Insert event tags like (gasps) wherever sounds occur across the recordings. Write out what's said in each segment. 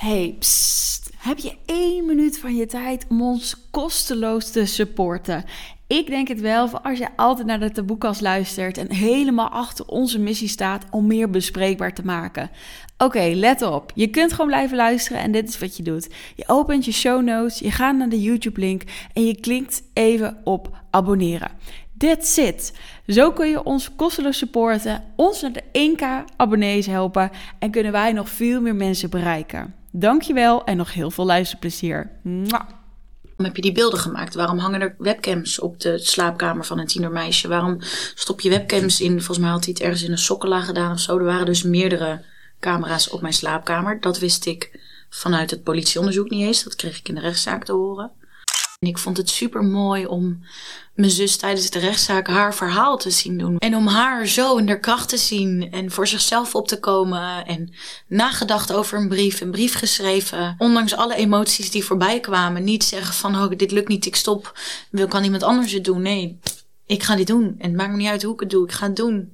Hey. Heb je één minuut van je tijd om ons kosteloos te supporten? Ik denk het wel, voor als je altijd naar de taboekast luistert en helemaal achter onze missie staat om meer bespreekbaar te maken. Oké, let op. Je kunt gewoon blijven luisteren en dit is wat je doet. Je opent je show notes, je gaat naar de YouTube-link en je klikt even op abonneren. That's it. Zo kun je ons kosteloos supporten, ons naar de 1k abonnees helpen en kunnen wij nog veel meer mensen bereiken. Dankjewel en nog heel veel luisterplezier. Mwah. Waarom heb je die beelden gemaakt? Waarom hangen er webcams op de slaapkamer van een tienermeisje? Waarom stop je webcams in? Volgens mij had hij het ergens in een sokkenlaag gedaan of zo. Er waren dus meerdere camera's op mijn slaapkamer. Dat wist ik vanuit het politieonderzoek niet eens. Dat kreeg ik in de rechtszaak te horen. En ik vond het super mooi om mijn zus tijdens de rechtszaak haar verhaal te zien doen. En om haar zo in haar kracht te zien en voor zichzelf op te komen. En nagedacht over een brief, een brief geschreven. Ondanks alle emoties die voorbij kwamen. Niet zeggen van, oh, dit lukt niet, ik stop. Wil kan iemand anders het doen? Nee, ik ga dit doen. En het maakt me niet uit hoe ik het doe, ik ga het doen.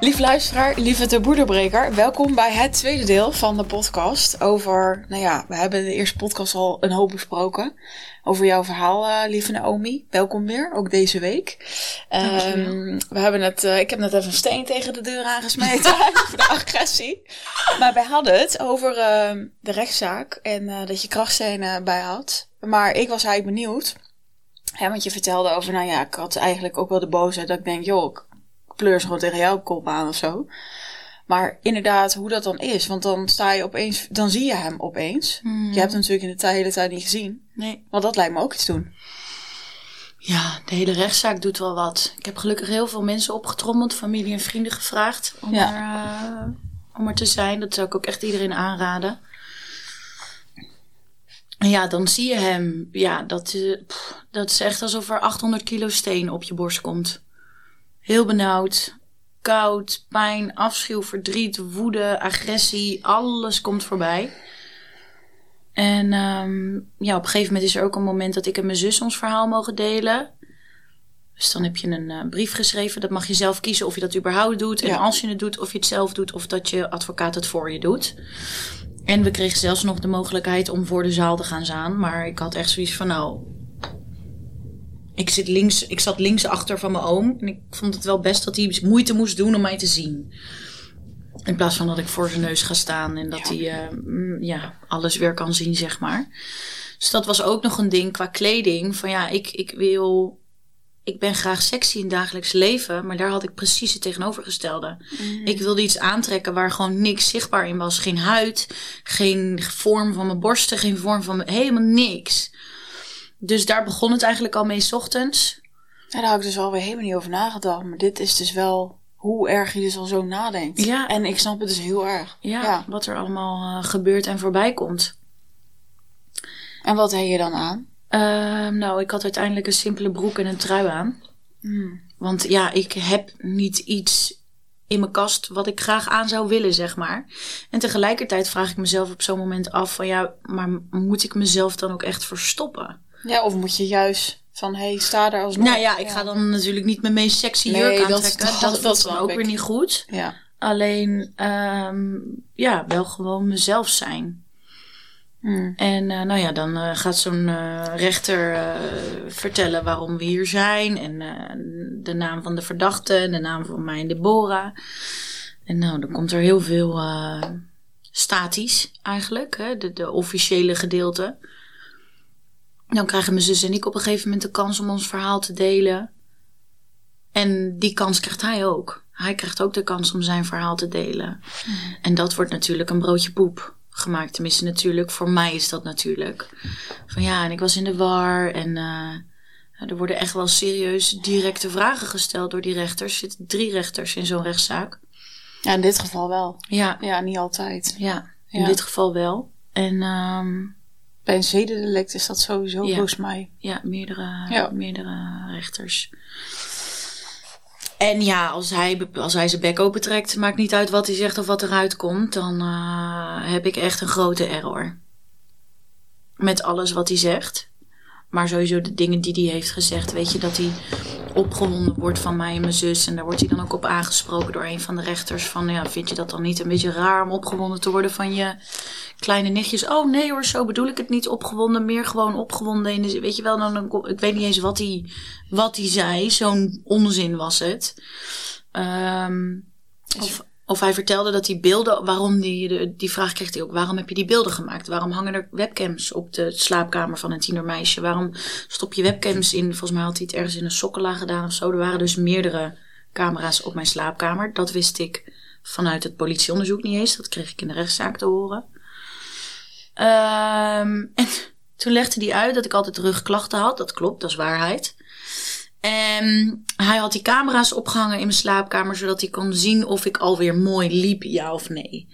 Lief luisteraar, lieve taboederbreker, welkom bij het tweede deel van de podcast over, nou ja, we hebben de eerste podcast al een hoop besproken over jouw verhaal, uh, lieve Naomi. Welkom weer, ook deze week. Um, we hebben het, uh, ik heb net even een steen tegen de deur aangesmeten (laughs) voor de agressie. Maar wij hadden het over uh, de rechtszaak en uh, dat je krachtstenen bij had. Maar ik was eigenlijk benieuwd, hè, want je vertelde over, nou ja, ik had eigenlijk ook wel de boosheid dat ik denk, joh, pleurs gewoon tegen jouw kop aan of zo. Maar inderdaad, hoe dat dan is. Want dan sta je opeens, dan zie je hem opeens. Hmm. Je hebt hem natuurlijk in de hele tijd niet gezien. Nee. Want dat lijkt me ook iets doen. Ja, de hele rechtszaak doet wel wat. Ik heb gelukkig heel veel mensen opgetrommeld, familie en vrienden gevraagd om, Ja. er, uh, om er te zijn. Dat zou ik ook echt iedereen aanraden. En ja, dan zie je hem. Ja, dat, uh, pff, dat is echt alsof er 800 kilo steen op je borst komt. Heel benauwd, koud, pijn, afschuw, verdriet, woede, agressie. Alles komt voorbij. En um, ja, op een gegeven moment is er ook een moment dat ik en mijn zus ons verhaal mogen delen. Dus dan heb je een uh, brief geschreven. Dat mag je zelf kiezen of je dat überhaupt doet. En als je het doet, of je het zelf doet. Of dat je advocaat het voor je doet. En we kregen zelfs nog de mogelijkheid om voor de zaal te gaan staan. Maar ik had echt zoiets van, nou... Ik, zit links, ik zat links achter van mijn oom. En ik vond het wel best dat hij moeite moest doen om mij te zien. In plaats van dat ik voor zijn neus ga staan en dat Ja. hij eh, mm, ja, alles weer kan zien, zeg maar. Dus dat was ook nog een ding qua kleding. Van ja, ik, ik wil. Ik ben graag sexy in het dagelijks leven, maar daar had ik precies het tegenovergestelde. Ik wilde iets aantrekken waar gewoon niks zichtbaar in was. Geen huid, geen vorm van mijn borsten, geen vorm van mijn, helemaal niks. Dus daar begon het eigenlijk al mee 's ochtends. Ja, daar had ik dus alweer helemaal niet over nagedacht. Maar dit is dus wel hoe erg je dus al zo nadenkt. Ja. En ik snap het dus heel erg. Ja, Ja. wat er allemaal eh, gebeurt en voorbij komt. En wat heb je dan aan? Ehm, nou, ik had uiteindelijk een simpele broek en een trui aan. Hmm. Want ja, ik heb niet iets in mijn kast wat ik graag aan zou willen, zeg maar. En tegelijkertijd vraag ik mezelf op zo'n moment af van ja, maar moet ik mezelf dan ook echt verstoppen? Ja, of moet je juist van, hé, hey, sta daar alsnog. Nou ja, ik ga dan natuurlijk niet mijn meest sexy Nee, jurk aantrekken. dat- Dat, dat dan ook ik. weer niet goed. Ja. Alleen, ehm, ja, wel gewoon mezelf zijn. Hmm. En eh, nou ja, dan eh, gaat zo'n eh, rechter vertellen waarom we hier zijn. En de naam van de verdachte, en de naam van mij en Deborah. En nou, dan komt er heel veel statisch eigenlijk, hè, de, de officiële gedeelte. Dan krijgen mijn zus en ik op een gegeven moment de kans om ons verhaal te delen. En die kans krijgt hij ook. Hij krijgt ook de kans om zijn verhaal te delen. En dat wordt natuurlijk een broodje poep gemaakt. Tenminste, natuurlijk, voor mij is dat natuurlijk. Van ja, en ik was in de war. En eh, er worden echt wel serieus directe vragen gesteld door die rechters. Er zitten drie rechters in zo'n rechtszaak. ja, in dit geval wel. Ja, Ja, niet altijd. ja in Ja. dit geval wel. En ehm, Bij een zedendelict is dat sowieso Ja. volgens mij. ja, meerdere, Ja. meerdere rechters. En ja, als hij, als hij zijn bek opentrekt, maakt niet uit wat hij zegt of wat eruit komt, dan eh, heb ik echt een grote error. Met alles wat hij zegt. Maar sowieso de dingen die hij heeft gezegd, weet je, dat hij opgewonden wordt van mij en mijn zus. En daar wordt hij dan ook op aangesproken door een van de rechters. Van ja, vind je dat dan niet een beetje raar om opgewonden te worden van je kleine nichtjes? Oh nee hoor, zo bedoel ik het niet opgewonden. Meer gewoon opgewonden. In de, weet je wel, dan, ik weet niet eens wat hij, wat hij zei. Zo'n onzin was het. Ehm, of, of hij vertelde dat die beelden, waarom die, de, die vraag kreeg hij ook, waarom heb je die beelden gemaakt? Waarom hangen er webcams op de slaapkamer van een tienermeisje? Waarom stop je webcams in? Volgens mij had hij het ergens in een sokkenla gedaan of zo. Er waren dus meerdere camera's op mijn slaapkamer. Dat wist ik vanuit het politieonderzoek niet eens. Dat kreeg ik in de rechtszaak te horen. Ehm, en toen legde hij uit dat ik altijd rugklachten had. Dat klopt, dat is waarheid. En hij had die camera's opgehangen in mijn slaapkamer, zodat hij kon zien of ik alweer mooi liep, ja of nee.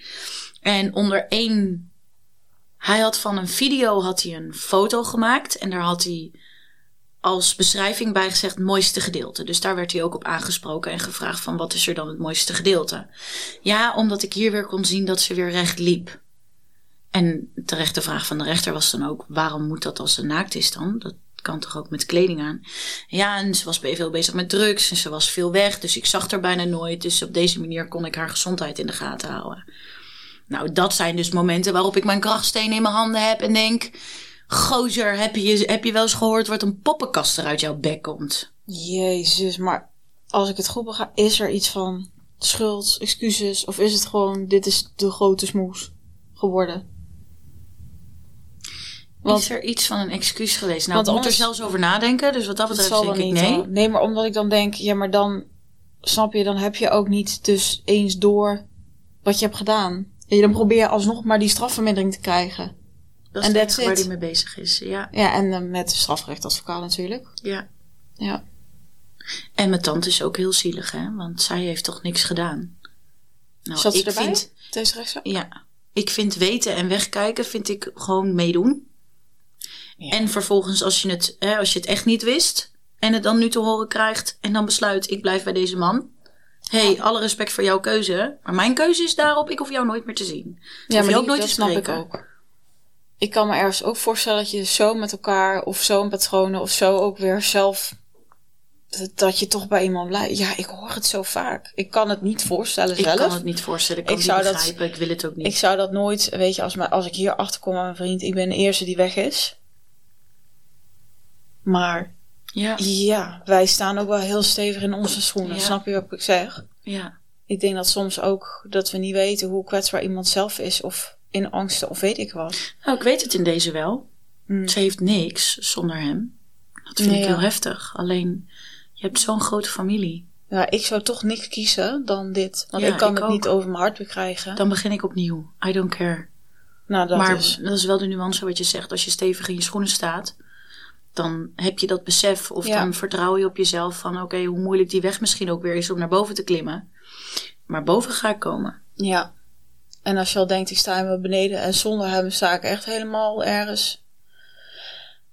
En onder één. Hij had van een video had hij een foto gemaakt en daar had hij als beschrijving bij gezegd mooiste gedeelte. Dus daar werd hij ook op aangesproken en gevraagd van wat is er dan het mooiste gedeelte. Ja, omdat ik hier weer kon zien dat ze weer recht liep. En terecht de vraag van de rechter was dan ook waarom moet dat als ze naakt is dan? Dat kan toch ook met kleding aan. Ja, en ze was veel bezig met drugs en ze was veel weg, dus ik zag haar bijna nooit. Dus op deze manier kon ik haar gezondheid in de gaten houden. Nou, dat zijn dus momenten waarop ik mijn krachtsteen in mijn handen heb en denk: Gozer, heb je, heb je wel eens gehoord wat een poppenkast er uit jouw bek komt? Jezus, maar als ik het goed begrijp, is er iets van schuld, excuses, of is het gewoon: dit is de grote smoes geworden? Want, is er iets van een excuus geweest? Nou, ik moet er zelfs over nadenken. Dus wat dat betreft denk ik nee. Nee, maar omdat ik dan denk, ja, maar dan snap je, dan heb je ook niet dus eens door wat je hebt gedaan. En dan probeer je alsnog maar die strafvermindering te krijgen. Dat is waar hij mee bezig is, ja. Ja, en uh, met strafrechtadvocaat natuurlijk. Ja. Ja. En mijn tante is ook heel zielig, hè? Want zij heeft toch niks gedaan. Nou, Zat ze ik erbij? Vind, deze rechtszaak? Ja. Ik vind weten en wegkijken, vind ik gewoon meedoen. En vervolgens, als je, het, hè, als je het echt niet wist en het dan nu te horen krijgt en dan besluit: ik blijf bij deze man. hey, alle respect voor jouw keuze. Maar mijn keuze is daarop: ik hoef jou nooit meer te zien. ja, maar ook nooit dat te snap ik ook. Ik kan me ergens ook voorstellen dat je zo met elkaar of zo een patronen of zo ook weer zelf dat je toch bij iemand blijft. Ja, ik hoor het zo vaak. Ik kan het niet voorstellen zelf. Ik kan het niet voorstellen. Ik, kan zou het begrijpen. Dat, ik wil het ook niet. Ik zou dat nooit, weet je, als, als ik hier achter kom aan mijn vriend, ik ben de eerste die weg is. Maar ja. ja, wij staan ook wel heel stevig in onze schoenen. Snap je wat ik zeg? Ja. Ik denk dat soms ook dat we niet weten hoe kwetsbaar iemand zelf is. Of in angsten of weet ik wat. Nou, ik weet het in deze wel. Mm. Ze heeft niks zonder hem. Dat vind ik heel heftig. Alleen, je hebt zo'n grote familie. Ja, ik zou toch niks kiezen dan dit. Want ik kan het niet over mijn hart bekrijgen. Dan begin ik opnieuw. I don't care. Nou, dat maar is... dat is wel de nuance wat je zegt. Als je stevig in je schoenen staat, dan heb je dat besef of dan vertrouw je op jezelf van oké, hoe moeilijk die weg misschien ook weer is om naar boven te klimmen. Maar boven ga ik komen. Ja. En als je al denkt, ik sta helemaal beneden en zonder hem sta ik echt helemaal ergens.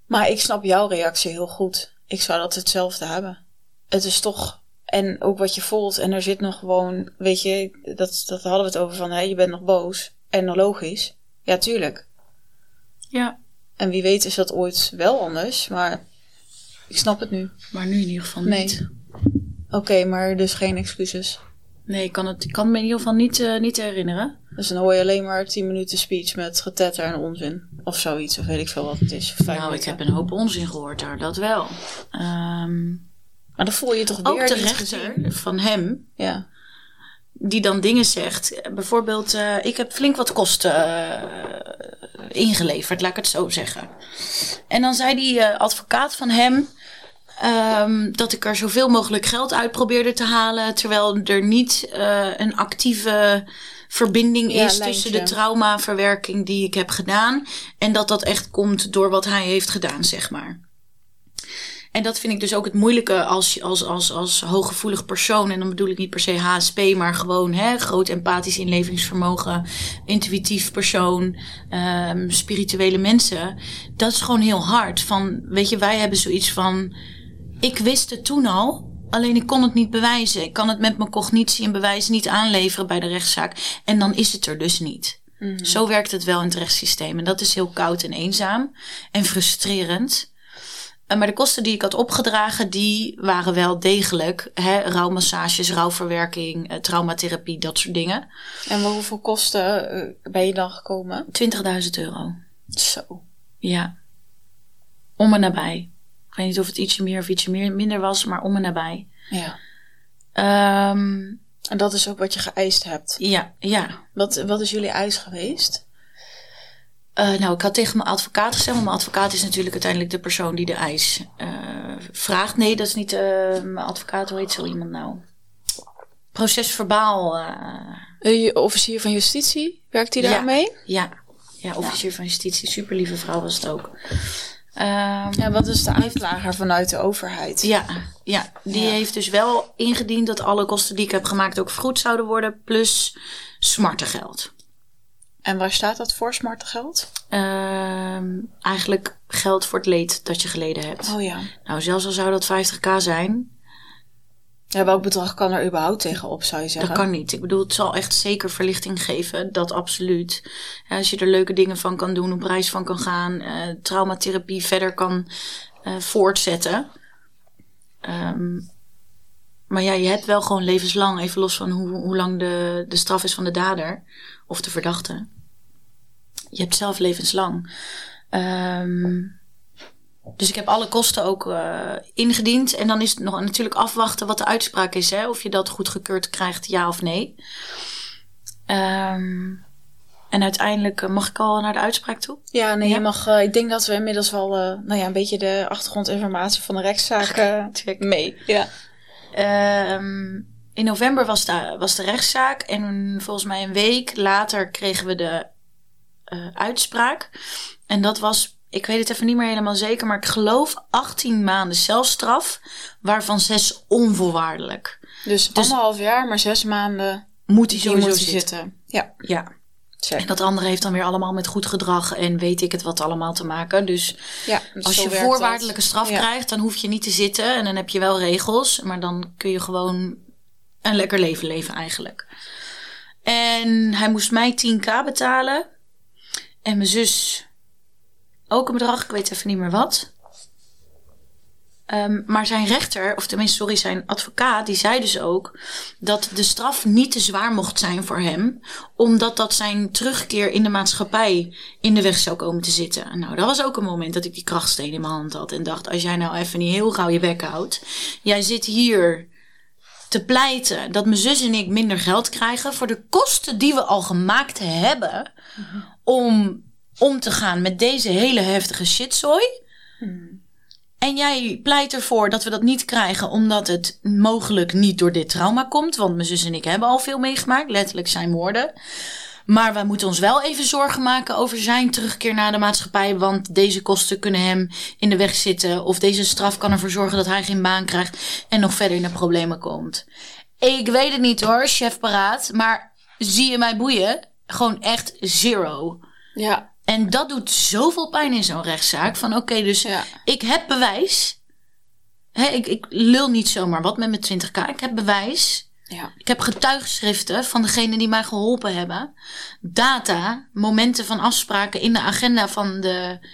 Maar ik snap jouw reactie heel goed. Ik zou dat hetzelfde hebben. Het is toch, en ook wat je voelt, en er zit nog gewoon, weet je, dat, dat hadden we het over van, hé, je bent nog boos. En logisch. Ja, tuurlijk. Ja. En wie weet is dat ooit wel anders, maar ik snap het nu. Maar nu in ieder geval niet. Oké, maar dus geen excuses. Nee, ik kan, het, ik kan me in ieder geval niet, uh, niet herinneren. Dus dan hoor je alleen maar 10 minuten speech met getetter en onzin. Of zoiets, of weet ik veel wat het is. Nou, ik heb een hoop onzin gehoord daar, dat wel. Um, maar dan voel je toch weer Ook de rechter van hem, ja. Die dan dingen zegt. Bijvoorbeeld, uh, ik heb flink wat kosten uh, ingeleverd, laat ik het zo zeggen. En dan zei die uh, advocaat van hem um, dat ik er zoveel mogelijk geld uit probeerde te halen, terwijl er niet een actieve verbinding is tussen de traumaverwerking die ik heb gedaan en dat dat echt komt door wat hij heeft gedaan, zeg maar. En dat vind ik dus ook het moeilijke als, als, als, als hooggevoelig persoon. En dan bedoel ik niet per se HSP, maar gewoon hè, groot empathisch inlevingsvermogen, intuïtief persoon, um, spirituele mensen. Dat is gewoon heel hard. Van, weet je, wij hebben zoiets van. Ik wist het toen al, alleen ik kon het niet bewijzen. Ik kan het met mijn cognitie en bewijs niet aanleveren bij de rechtszaak. En dan is het er dus niet. Mm. Zo werkt het wel in het rechtssysteem. En dat is heel koud en eenzaam en frustrerend. Eh, maar de kosten die ik had opgedragen, die waren wel degelijk. Hè, rouwmassages, rouwverwerking, eh, traumatherapie, dat soort dingen. En hoeveel kosten eh, ben je dan gekomen? 20.000 euro. Zo. Ja. Om en nabij. Ik weet niet of het ietsje meer of ietsje meer, minder was, maar om en nabij. Ja. Ehm, En dat is ook wat je geëist hebt. ja, ja. Wat, wat is jullie eis geweest? Eh, nou, ik had tegen mijn advocaat gezegd, want mijn advocaat is natuurlijk uiteindelijk de persoon die de eis eh, vraagt. Nee, dat is niet eh, mijn advocaat, hoe heet zo iemand nou? Procesverbaal. Een officier van justitie, werkt hij Ja. daarmee? ja. ja, officier van justitie, super lieve vrouw was het ook. Ehm, Ja, wat is de aanklager vanuit de overheid? Ja, ja, die Ja. heeft dus wel ingediend dat alle kosten die ik heb gemaakt ook vergoed zouden worden, plus smartengeld. En waar staat dat voor, smartengeld? Ehm eigenlijk geld voor het leed dat je geleden hebt. Oh ja. Nou, zelfs al zou dat 50k zijn, Ja, welk bedrag kan er überhaupt tegenop, zou je zeggen? dat kan niet. Ik bedoel, het zal echt zeker verlichting geven, dat absoluut. Ja, als je er leuke dingen van kan doen, op reis van kan gaan, eh, traumatherapie verder kan eh, voortzetten. Ehm, maar ja, je hebt wel gewoon levenslang, even los van hoe, hoe lang de, de straf is van de dader of de verdachte. Je hebt zelf levenslang. Ehm, dus ik heb alle kosten ook eh, ingediend. En dan is het nog natuurlijk afwachten wat de uitspraak is. Hè? Of je dat goedgekeurd krijgt, ja of nee. Ehm, en uiteindelijk eh, mag ik al naar de uitspraak toe. Ja, nee, Ja. je mag. eh, ik denk dat we inmiddels wel, nou ja, een beetje de achtergrondinformatie van de rechtszaak (laughs) mee. Ja. Ehm, in november was de, was de rechtszaak. En volgens mij een week later kregen we de eh, uitspraak. En dat was, ik weet het even niet meer helemaal zeker, maar ik geloof 18 maanden celstraf, waarvan zes onvoorwaardelijk. Dus, anderhalf jaar, maar zes maanden Moet hij sowieso moet zitten. zitten. Ja, Ja. check. En dat andere heeft dan weer allemaal met goed gedrag en weet ik het wat allemaal te maken. Dus Ja, dus als je voorwaardelijke dat. straf Ja. krijgt, dan hoef je niet te zitten. En dan heb je wel regels. Maar dan kun je gewoon een lekker leven leven eigenlijk. En hij moest mij 10k betalen. En mijn zus ook een bedrag. Ik weet even niet meer wat. Ehm, maar zijn rechter, of tenminste, sorry, zijn advocaat, die zei dus ook dat de straf niet te zwaar mocht zijn voor hem, omdat dat zijn terugkeer in de maatschappij in de weg zou komen te zitten. Nou, dat was ook een moment dat ik die krachtsteen in mijn hand had en dacht: als jij nou even niet heel gauw je bek houdt, jij zit hier te pleiten dat mijn zus en ik minder geld krijgen voor de kosten die we al gemaakt hebben om om te gaan met deze hele heftige shitzooi. En jij pleit ervoor dat we dat niet krijgen omdat het mogelijk niet door dit trauma komt. Want mijn zus en ik hebben al veel meegemaakt, letterlijk zijn woorden. Maar wij moeten ons wel even zorgen maken over zijn terugkeer naar de maatschappij. Want deze kosten kunnen hem in de weg zitten. Of deze straf kan ervoor zorgen dat hij geen baan krijgt en nog verder in de problemen komt. Ik weet het niet hoor, chef paraat. Maar zie je mij boeien? Gewoon echt zero. Ja, En dat doet zoveel pijn in zo'n rechtszaak. Van oké, dus Ja. ik heb bewijs. Ik, ik lul niet zomaar wat met mijn 20k. Ik heb bewijs. Ja. Ik heb getuigschriften van degenen die mij geholpen hebben. Data, momenten van afspraken in de agenda van de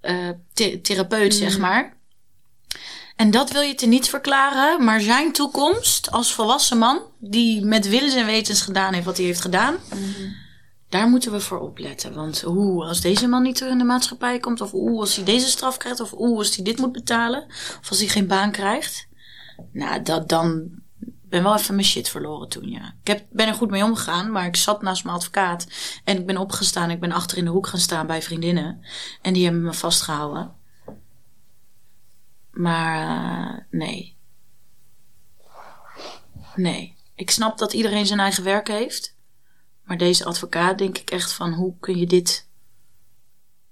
eh, the- therapeut, zeg maar. En dat wil je te niet verklaren, maar zijn toekomst als volwassen man, die met willens en wetens gedaan heeft wat hij heeft gedaan, daar moeten we voor opletten. Want hoe, als deze man niet terug in de maatschappij komt, of hoe, als hij deze straf krijgt, of hoe, als hij dit moet betalen, of als hij geen baan krijgt, nou, dat dan ben wel even mijn shit verloren toen, ja. Ik heb, ben er goed mee omgegaan, maar ik zat naast mijn advocaat en ik ben opgestaan. Ik ben achter in de hoek gaan staan bij vriendinnen en die hebben me vastgehouden. Maar eh, nee. Nee. Ik snap dat iedereen zijn eigen werk heeft. Maar deze advocaat denk ik echt van hoe kun je dit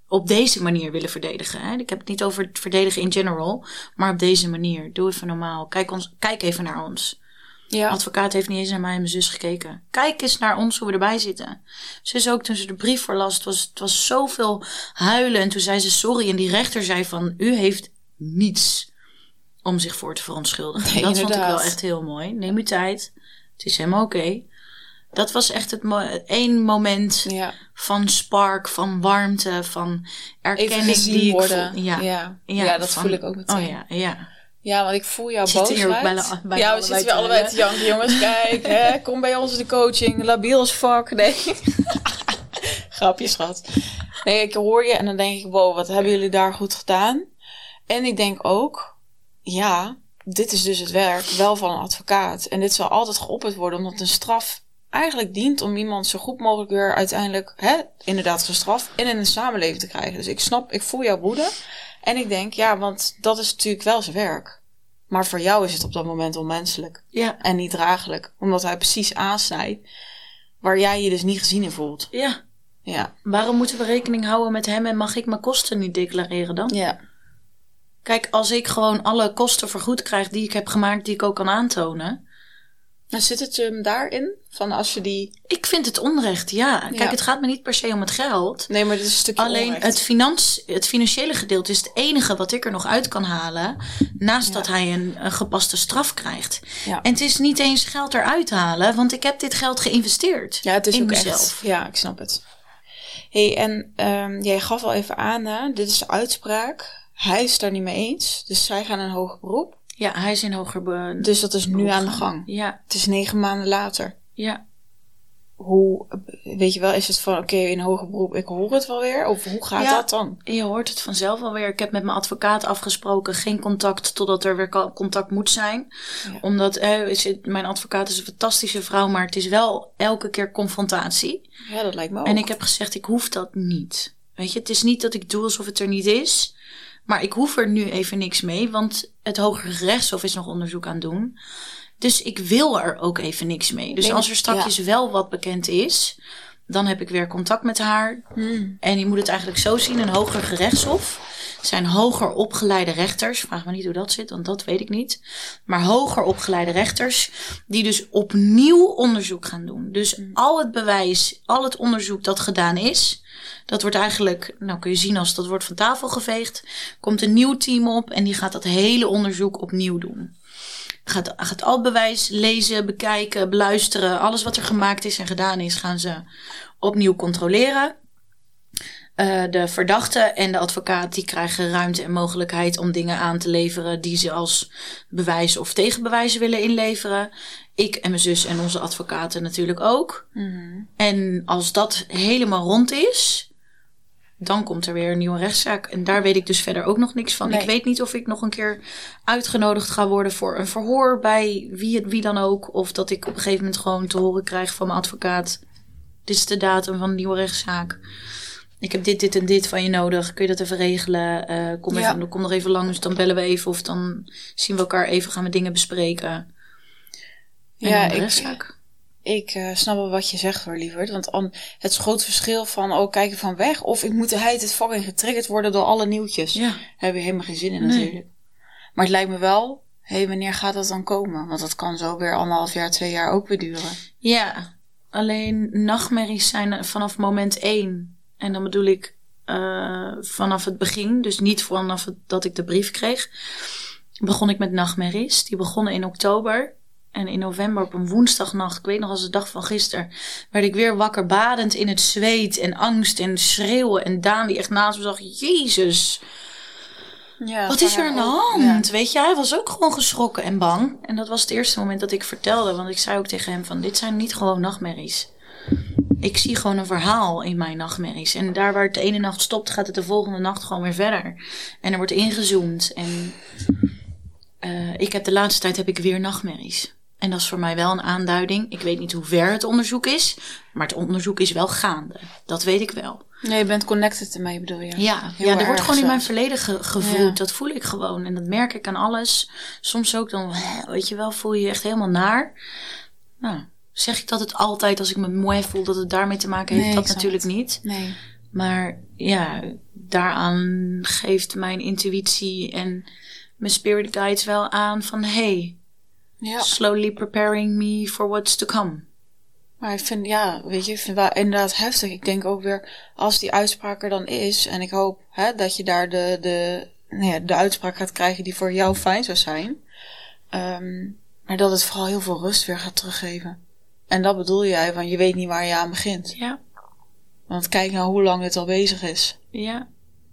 op deze manier willen verdedigen. Hè? Ik heb het niet over het verdedigen in general, maar op deze manier. Doe even normaal. Kijk, ons, kijk even naar ons. De Ja, advocaat heeft niet eens naar mij en mijn zus gekeken. Kijk eens naar ons hoe we erbij zitten. Zus ook toen ze de brief voorlas. Het was, het was zoveel huilen. En toen zei ze sorry. En die rechter zei van u heeft niets om zich voor te verontschuldigen. Nee, dat vond ik wel echt heel mooi. Neem uw tijd. Het is helemaal oké. Dat was echt het mo één moment Ja. van spark, van warmte, van erkenning die ik worden. Ja. ja. Ja, dat van- voel ik ook meteen. Oh ja, ja. Ja, want ik voel jouw We zitten hier ook bijna- bijna ja, we zitten weer allebei te janken, jongens. Kijk, hè, (laughs) kom bij ons de coaching. Labiel as fuck. Nee. (laughs) Grapje, schat. Nee, ik hoor je en dan denk ik, wow, wat hebben jullie daar goed gedaan? En ik denk ook, ja, dit is dus het werk wel van een advocaat. En dit zal altijd geopperd worden, omdat een straf eigenlijk dient om iemand zo goed mogelijk weer uiteindelijk, hè, inderdaad gestraft en in een samenleving te krijgen. Dus ik snap, ik voel jouw woede. En ik denk, ja, want dat is natuurlijk wel zijn werk. Maar voor jou is het op dat moment onmenselijk Ja, en niet draaglijk, omdat hij precies aansnijdt waar jij je dus niet gezien in voelt. ja. Ja, Waarom moeten we rekening houden met hem en mag ik mijn kosten niet declareren dan? ja, Kijk, als ik gewoon alle kosten vergoed krijg die ik heb gemaakt, die ik ook kan aantonen. Zit het hem daarin van als je die. Ik vind het onrecht, ja. Kijk, Ja. het gaat me niet per se om het geld. Nee, maar dit is een stukje Alleen onrecht. het, finans, het financiële gedeelte is het enige wat ik er nog uit kan halen. Naast Ja. dat hij een, een gepaste straf krijgt. Ja. En het is niet eens geld eruit halen, want ik heb dit geld geïnvesteerd. Ja, het is in ook mezelf. echt. Ja, ik snap het. hey, en ehm, jij gaf al even aan, hè? dit is de uitspraak. Hij is daar niet mee eens, dus zij gaan een hoger beroep. Ja, hij is in hoger be- Dus dat is nu beroep aan de gang. Ja, Het is negen maanden later. ja. Hoe, weet je wel, is het van oké, in hoger beroep, ik hoor het wel weer? Of hoe gaat Ja. dat dan? Je hoort het vanzelf alweer. Ik heb met mijn advocaat afgesproken geen contact totdat er weer contact moet zijn. Ja. Omdat eh, is het- mijn advocaat is een fantastische vrouw, maar het is wel elke keer confrontatie. Ja, dat lijkt me ook. En ik heb gezegd, ik hoef dat niet. Weet je, het is niet dat ik doe alsof het er niet is. Maar ik hoef er nu even niks mee, want het Hoger Rechtshof is nog onderzoek aan het doen. Dus ik wil er ook even niks mee. Dus als er straks wel wat bekend is, dan heb ik weer contact met haar. Hmm. En je moet het eigenlijk zo zien: een hoger gerechtshof zijn hoger opgeleide rechters. Vraag me niet hoe dat zit, want dat weet ik niet. Maar hoger opgeleide rechters, die dus opnieuw onderzoek gaan doen. Dus al het bewijs, al het onderzoek dat gedaan is. Dat wordt eigenlijk, nou kun je zien als dat wordt van tafel geveegd. Komt een nieuw team op en die gaat dat hele onderzoek opnieuw doen. Gaat, gaat al bewijs lezen, bekijken, beluisteren. Alles wat er gemaakt is en gedaan is, gaan ze opnieuw controleren. Eh, de verdachte en de advocaat die krijgen ruimte en mogelijkheid om dingen aan te leveren die ze als bewijs of tegenbewijzen willen inleveren. Ik en mijn zus en onze advocaten natuurlijk ook. Mhm. En als dat helemaal rond is, dan komt er weer een nieuwe rechtszaak. En daar weet ik dus verder ook nog niks van. Nee. Ik weet niet of ik nog een keer uitgenodigd ga worden voor een verhoor bij wie, het, wie dan ook. Of dat ik op een gegeven moment gewoon te horen krijg van mijn advocaat. Dit is de datum van de nieuwe rechtszaak. Ik heb dit, dit en dit van je nodig. Kun je dat even regelen? Eh, kom, Ja. even, kom nog even langs. Dan bellen we even. Of dan zien we elkaar even. Gaan we dingen bespreken. En Ja, ik- rechtszaak. Ik eh, snap wel wat je zegt hoor, lieverd. Want an, het is groot verschil van, oh, kijk je van weg. Of ik moet de hele tijd fucking getriggerd worden door alle nieuwtjes. Ja. Daar heb je helemaal geen zin in Nee. natuurlijk. Maar het lijkt me wel, hé, hey, wanneer gaat dat dan komen? Want dat kan zo weer anderhalf jaar, twee jaar ook weer duren. Ja, alleen nachtmerries zijn vanaf moment één. En dan bedoel ik eh, vanaf het begin, dus niet vanaf het, dat ik de brief kreeg, begon ik met nachtmerries. Die begonnen in oktober. En in november op een woensdagnacht, ik weet nog als de dag van gisteren, werd ik weer wakker badend in het zweet en angst en schreeuwen. En Daan die echt naast me zag, Jezus, Ja, wat is er aan de hand? Weet je, hij was ook gewoon geschrokken en bang. En dat was het eerste moment dat ik vertelde. Want ik zei ook tegen hem van, dit zijn niet gewoon nachtmerries. Ik zie gewoon een verhaal in mijn nachtmerries. En daar waar het de ene nacht stopt, gaat het de volgende nacht gewoon weer verder. En er wordt ingezoomd. En eh, ik heb de laatste tijd heb ik weer nachtmerries. En dat is voor mij wel een aanduiding. Ik weet niet hoe ver het onderzoek is. Maar het onderzoek is wel gaande. Dat weet ik wel. Nee, je bent connected ermee bedoel je? Ja, Heel ja er wordt gewoon in mijn verleden ge- gevoeld. Ja. Dat voel ik gewoon. En dat merk ik aan alles. Soms ook dan, weet je wel, voel je je echt helemaal naar. Nou, zeg ik dat het altijd als ik me mooi voel, dat het daarmee te maken heeft? Nee, dat natuurlijk niet. Nee. Maar ja, daaraan geeft mijn intuïtie en mijn spirit guides wel aan van... Hey, Ja. slowly preparing me for what's to come. Maar ik vind, ja, weet je, ik vind het wel inderdaad heftig. Ik denk ook weer, als die uitspraak er dan is, en ik hoop hè, dat je daar de, de, nou ja, de uitspraak gaat krijgen die voor jou fijn zou zijn. Ehm, maar dat het vooral heel veel rust weer gaat teruggeven. En dat bedoel jij, want je weet niet waar je aan begint. Ja. Want kijk nou hoe lang het al bezig is. Ja.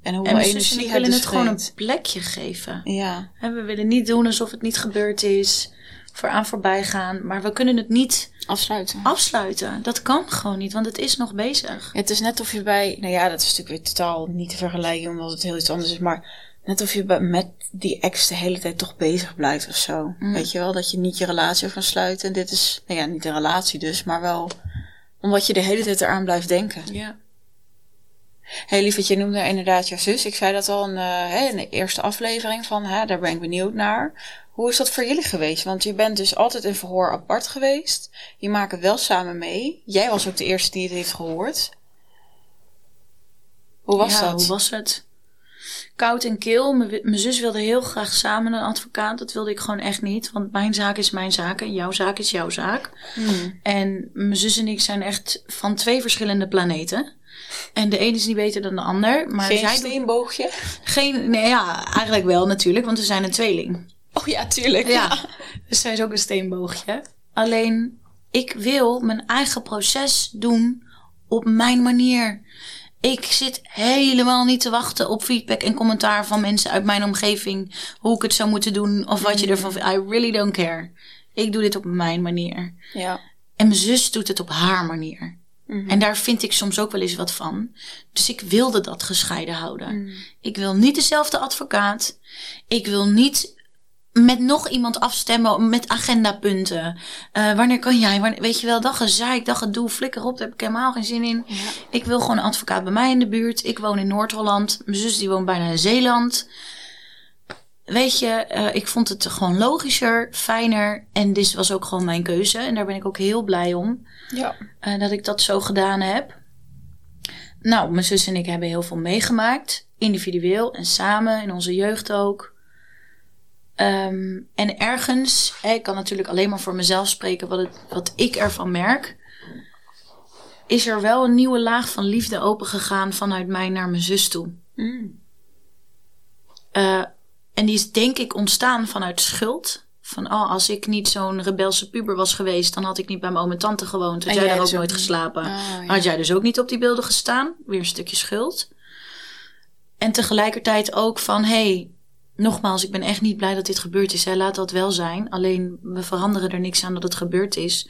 En En hoeveel en energie ik het willen dus het gewoon een plekje geven. Ja, En we willen niet doen alsof het niet gebeurd is. Voor aan voorbij gaan. Maar we kunnen het niet afsluiten. afsluiten. Dat kan gewoon niet, want het is nog bezig. Het is net of je bij, nou ja, dat is natuurlijk weer totaal niet te vergelijken omdat het heel iets anders is, maar net of je met die ex de hele tijd toch bezig blijft of zo. Mm. Weet je wel, dat je niet je relatie kan sluiten. En dit is, nou ja, niet de relatie dus, maar wel omdat je de hele tijd eraan blijft denken. Ja. Hé hey, lieverd, je noemde inderdaad jouw zus. Ik zei dat al in, eh, in de eerste aflevering van, hè, daar ben ik benieuwd naar. Hoe is dat voor jullie geweest? Want je bent dus altijd in verhoor apart geweest. Je maakt het wel samen mee. Jij was ook de eerste die het heeft gehoord. Hoe was ja, dat? hoe was het? Koud en kil. Mijn zus wilde heel graag samen een advocaat. Dat wilde ik gewoon echt niet. Want mijn zaak is mijn zaak en jouw zaak is jouw zaak. Hmm. En mijn zus en ik zijn echt van twee verschillende planeten. En de een is niet beter dan de ander. Maar Geen zij steenboogje? geen. Nee, ja, eigenlijk wel natuurlijk, want we zijn een tweeling. Oh ja, tuurlijk. Ja. Dus zij is ook een steenboogje. Alleen, ik wil mijn eigen proces doen op mijn manier. Ik zit helemaal niet te wachten op feedback en commentaar van mensen uit mijn omgeving. Hoe ik het zou moeten doen of wat je ervan vindt. I really don't care. Ik doe dit op mijn manier. Ja. En mijn zus doet het op haar manier. Mhm. En daar vind ik soms ook wel eens wat van. Dus ik wilde dat gescheiden houden. Mhm. Ik wil niet dezelfde advocaat. Ik wil niet met nog iemand afstemmen met agendapunten. Eh, wanneer kan jij? Wanneer, weet je wel, dat gezeik, dat gedoe, flikker op, daar heb ik helemaal geen zin in. Ja. Ik wil gewoon een advocaat bij mij in de buurt. Ik woon in Noord-Holland. Mijn zus die woont bijna in Zeeland. Weet je, eh, ik vond het gewoon logischer, fijner. En dit was ook gewoon mijn keuze. En daar ben ik ook heel blij om. Ja. eh, dat ik dat zo gedaan heb. Nou, mijn zus en ik hebben heel veel meegemaakt. Individueel en samen, in onze jeugd ook. Ehm, en ergens, ik kan natuurlijk alleen maar voor mezelf spreken wat, het, wat ik ervan merk. Is er wel een nieuwe laag van liefde opengegaan vanuit mij naar mijn zus toe. Mm. Eh, en die is denk ik ontstaan vanuit schuld. Van, oh, als ik niet zo'n rebelse puber was geweest, dan had ik niet bij mijn oom en tante gewoond. Had jij daar ook nooit niet. geslapen. Ah, ja. Had jij dus ook niet op die beelden gestaan? Weer een stukje schuld. En tegelijkertijd ook van, hé, hey, nogmaals, ik ben echt niet blij dat dit gebeurd is. Laat dat wel zijn. Alleen, we veranderen er niks aan dat het gebeurd is.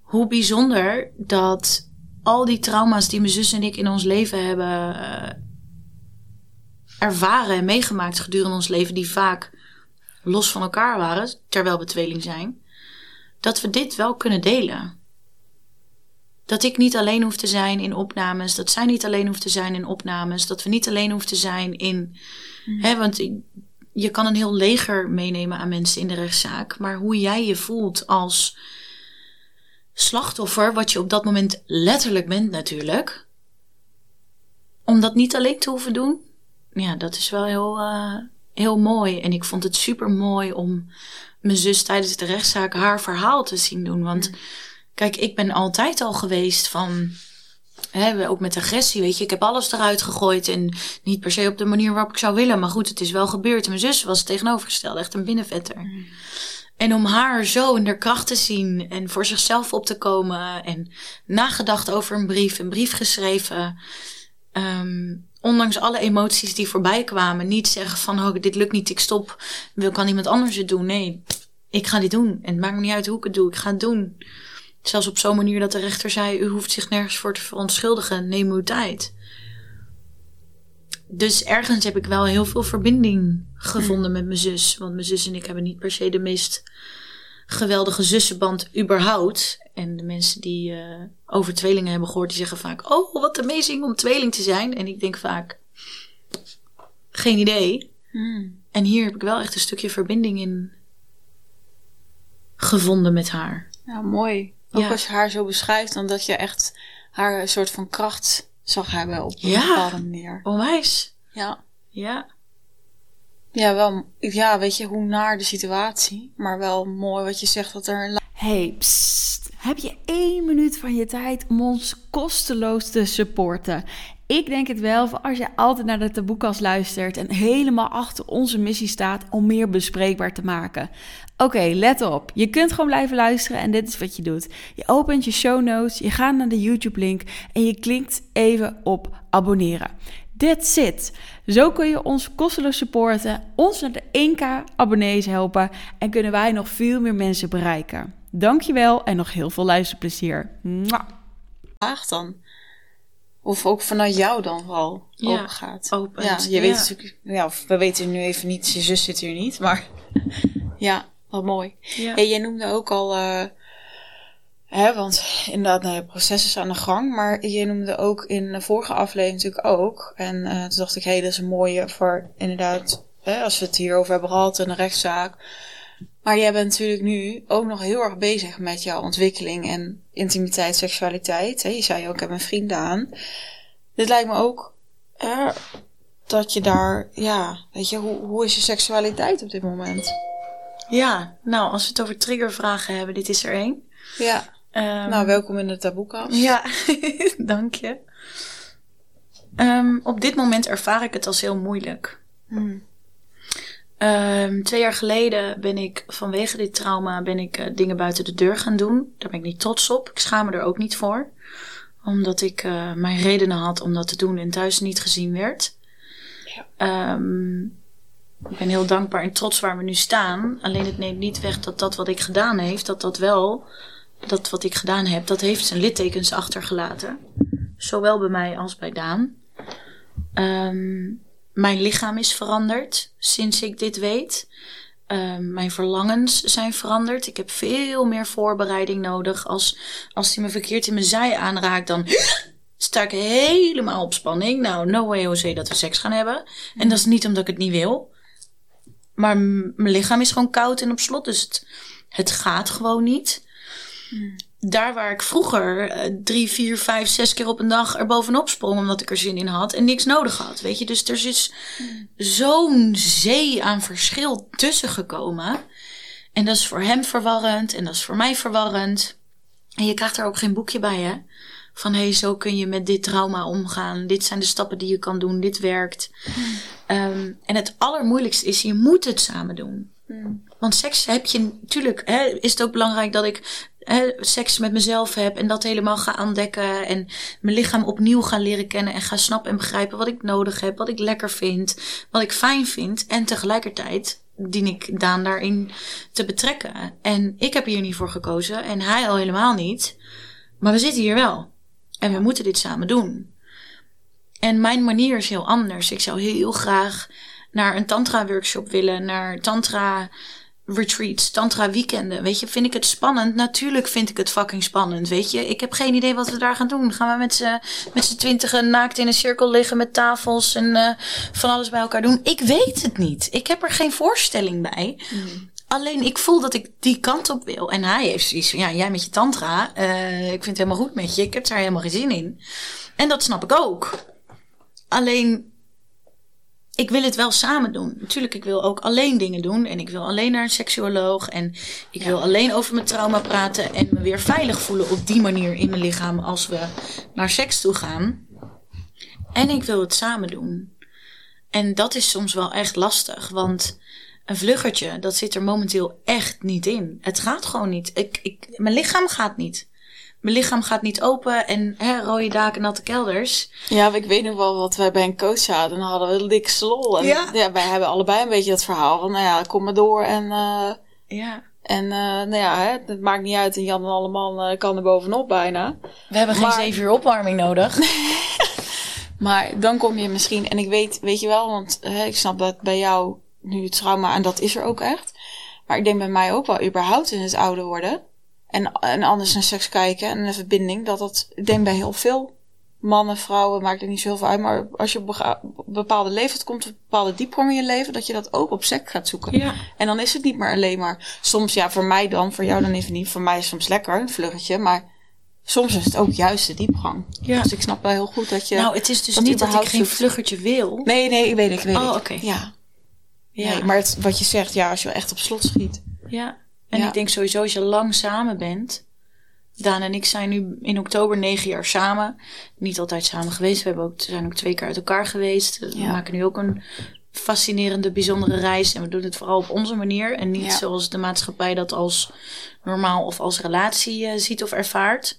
Hoe bijzonder dat al die trauma's die mijn zus en ik in ons leven hebben eh, ervaren en meegemaakt gedurende ons leven, die vaak los van elkaar waren, terwijl we tweeling zijn, dat we dit wel kunnen delen. Dat ik niet alleen hoef te zijn in opnames, dat zij niet alleen hoeft te zijn in opnames, dat we niet alleen hoeven te zijn in. Hè, want ik- je kan een heel leger meenemen aan mensen in de rechtszaak, maar hoe jij je voelt als slachtoffer, wat je op dat moment letterlijk bent natuurlijk, om dat niet alleen te hoeven doen, ja, dat is wel heel, eh, heel mooi. En ik vond het super mooi om mijn zus tijdens de rechtszaak haar verhaal te zien doen. Want kijk, ik ben altijd al geweest van. Hè, ook met agressie, weet je. Ik heb alles eruit gegooid. En niet per se op de manier waarop ik zou willen. Maar goed, het is wel gebeurd. En mijn zus was het tegenovergestelde. Echt een binnenvetter. En om haar zo in haar kracht te zien. En voor zichzelf op te komen. En nagedacht over een brief. Een brief geschreven. Ehm, ondanks alle emoties die voorbij kwamen. Niet zeggen van, oh, dit lukt niet, ik stop. Wil kan iemand anders het doen? Nee, ik ga dit doen. En het maakt me niet uit hoe ik het doe. Ik ga het doen. Zelfs op zo'n manier dat de rechter zei: U hoeft zich nergens voor te verontschuldigen. Neem uw tijd. Dus ergens heb ik wel heel veel verbinding gevonden met mijn zus. Want mijn zus en ik hebben niet per se de meest geweldige zussenband überhaupt. En de mensen die eh, over tweelingen hebben gehoord, die zeggen vaak: Oh, wat amazing om tweeling te zijn. En ik denk vaak: Geen idee. Mm. En hier heb ik wel echt een stukje verbinding in gevonden met haar. Ja, mooi. Ook Ja. als je haar zo beschrijft, dan dat je echt haar een soort van kracht zag hebben op een Ja. bepaalde manier. Onwijs. Ja. Ja. Ja, wel. Ja, weet je, hoe naar de situatie. Maar wel mooi wat je zegt dat er een Hey, psst. Heb je één minuut van je tijd om ons kosteloos te supporten? Ik denk het wel. Voor als je altijd naar de taboekast luistert en helemaal achter onze missie staat om meer bespreekbaar te maken. Oké, let op. Je kunt gewoon blijven luisteren en dit is wat je doet. Je opent je show notes, je gaat naar de YouTube-link en je klikt even op abonneren. That's it. Zo kun je ons kosteloos supporten, ons naar de 1k abonnees helpen en kunnen wij nog veel meer mensen bereiken. Dankjewel en nog heel veel luisterplezier. Vraag dan. Of ook vanuit jou dan wel ja, open gaat. Open. Ja, je weet natuurlijk, ja, we weten nu even niet, je zus zit hier niet, maar (laughs) ja, wat mooi. Ja. Hey, jij noemde ook al, uh, hè, want inderdaad, nou, het proces is aan de gang, maar je noemde ook in de vorige aflevering natuurlijk ook, en uh, toen dacht ik, hé, hey, dat is een mooie voor inderdaad, hè, als we het hierover hebben gehad in de rechtszaak, maar jij bent natuurlijk nu ook nog heel erg bezig met jouw ontwikkeling en intimiteit, seksualiteit. Je zei ook, ik heb een vriend aan. Dit lijkt me ook hè, dat je daar, ja, weet je, hoe, hoe is je seksualiteit op dit moment? Ja, nou, als we het over triggervragen hebben, dit is er één. Ja. Um, nou, welkom in de taboekast. Ja, (laughs) dank je. Um, op dit moment ervaar ik het als heel moeilijk. Hmm. Um, twee jaar geleden ben ik vanwege dit trauma ben ik, uh, dingen buiten de deur gaan doen. Daar ben ik niet trots op. Ik schaam me er ook niet voor. Omdat ik uh, mijn redenen had om dat te doen en thuis niet gezien werd. Ja. Um, ik ben heel dankbaar en trots waar we nu staan. Alleen het neemt niet weg dat dat wat ik gedaan heeft, dat dat wel, dat wat ik gedaan heb, dat heeft zijn littekens achtergelaten. Zowel bij mij als bij Daan. Um, mijn lichaam is veranderd sinds ik dit weet. Uh, mijn verlangens zijn veranderd. Ik heb veel meer voorbereiding nodig. Als, als hij me verkeerd in mijn zij aanraakt, dan (gasps) sta ik helemaal op spanning. Nou, no way Jose dat we seks gaan hebben. En dat is niet omdat ik het niet wil. Maar mijn lichaam is gewoon koud en op slot. Dus het, het gaat gewoon niet. Hmm daar waar ik vroeger uh, drie, vier, vijf, zes keer op een dag er bovenop sprong omdat ik er zin in had en niks nodig had. Weet je, dus er is zo'n zee aan verschil tussen gekomen. En dat is voor hem verwarrend en dat is voor mij verwarrend. En je krijgt er ook geen boekje bij, hè? Van hé, hey, zo kun je met dit trauma omgaan. Dit zijn de stappen die je kan doen. Dit werkt. Um, en het allermoeilijkste is, je moet het samen doen. Want seks heb je natuurlijk, hè, is het ook belangrijk dat ik seks met mezelf heb en dat helemaal ga ontdekken en mijn lichaam opnieuw ga leren kennen en ga snappen en begrijpen wat ik nodig heb, wat ik lekker vind, wat ik fijn vind. En tegelijkertijd dien ik Daan daarin te betrekken. En ik heb hier niet voor gekozen en hij al helemaal niet. Maar we zitten hier wel. En we moeten dit samen doen. En mijn manier is heel anders. Ik zou heel graag naar een tantra workshop willen, naar tantra retreats, tantra weekenden. Weet je, vind ik het spannend? Natuurlijk vind ik het fucking spannend. Weet je, ik heb geen idee wat we daar gaan doen. Gaan we met z'n, met z'n twintigen naakt in een cirkel liggen met tafels en uh, van alles bij elkaar doen? Ik weet het niet. Ik heb er geen voorstelling bij. Mm. Alleen ik voel dat ik die kant op wil. En hij heeft zoiets van, ja, jij met je tantra, uh, ik vind het helemaal goed met je. Ik heb daar helemaal geen zin in. En dat snap ik ook. Alleen ik wil het wel samen doen. Natuurlijk, ik wil ook alleen dingen doen. En ik wil alleen naar een seksuoloog. En ik wil alleen over mijn trauma praten. En me weer veilig voelen op die manier in mijn lichaam als we naar seks toe gaan. En ik wil het samen doen. En dat is soms wel echt lastig. Want een vluggertje, dat zit er momenteel echt niet in. Het gaat gewoon niet. Ik, ik, mijn lichaam gaat niet mijn lichaam gaat niet open en hè, rode daken, natte kelders. Ja, ik weet nog wel wat wij bij een coach hadden. Dan hadden we dik slol. En ja. ja. wij hebben allebei een beetje dat verhaal van, nou ja, kom maar door en... Uh, ja. En uh, nou ja, hè, het maakt niet uit. En Jan en Alleman uh, kan er bovenop bijna. We hebben geen zeven uur opwarming nodig. (laughs) maar dan kom je misschien... En ik weet, weet je wel, want hè, ik snap dat bij jou nu het trauma... En dat is er ook echt. Maar ik denk bij mij ook wel überhaupt in het ouder worden en, en anders naar seks kijken en een verbinding, dat dat, ik denk bij heel veel mannen, vrouwen, maakt er niet zoveel uit. Maar als je op een bepaalde leeftijd komt, een bepaalde diepgang in je leven, dat je dat ook op seks gaat zoeken. Ja. En dan is het niet meer alleen maar, soms ja, voor mij dan, voor jou dan even niet. Voor mij is het soms lekker, een vluggetje, maar soms is het ook juist de diepgang. Ja. Dus ik snap wel heel goed dat je. Nou, het is dus niet dat ik geen vluggertje wil. Nee, nee, ik weet het, ik weet oh, oké. Ja. Ja. Nee, maar het, wat je zegt, ja, als je echt op slot schiet. Ja. En ik denk sowieso als je lang samen bent, Daan en ik zijn nu in oktober negen jaar samen. Niet altijd samen geweest. We hebben ook, zijn ook twee keer uit elkaar geweest. We Ja. maken nu ook een fascinerende, bijzondere reis. En we doen het vooral op onze manier. En niet Ja. zoals de maatschappij dat als normaal of als relatie eh, ziet of ervaart.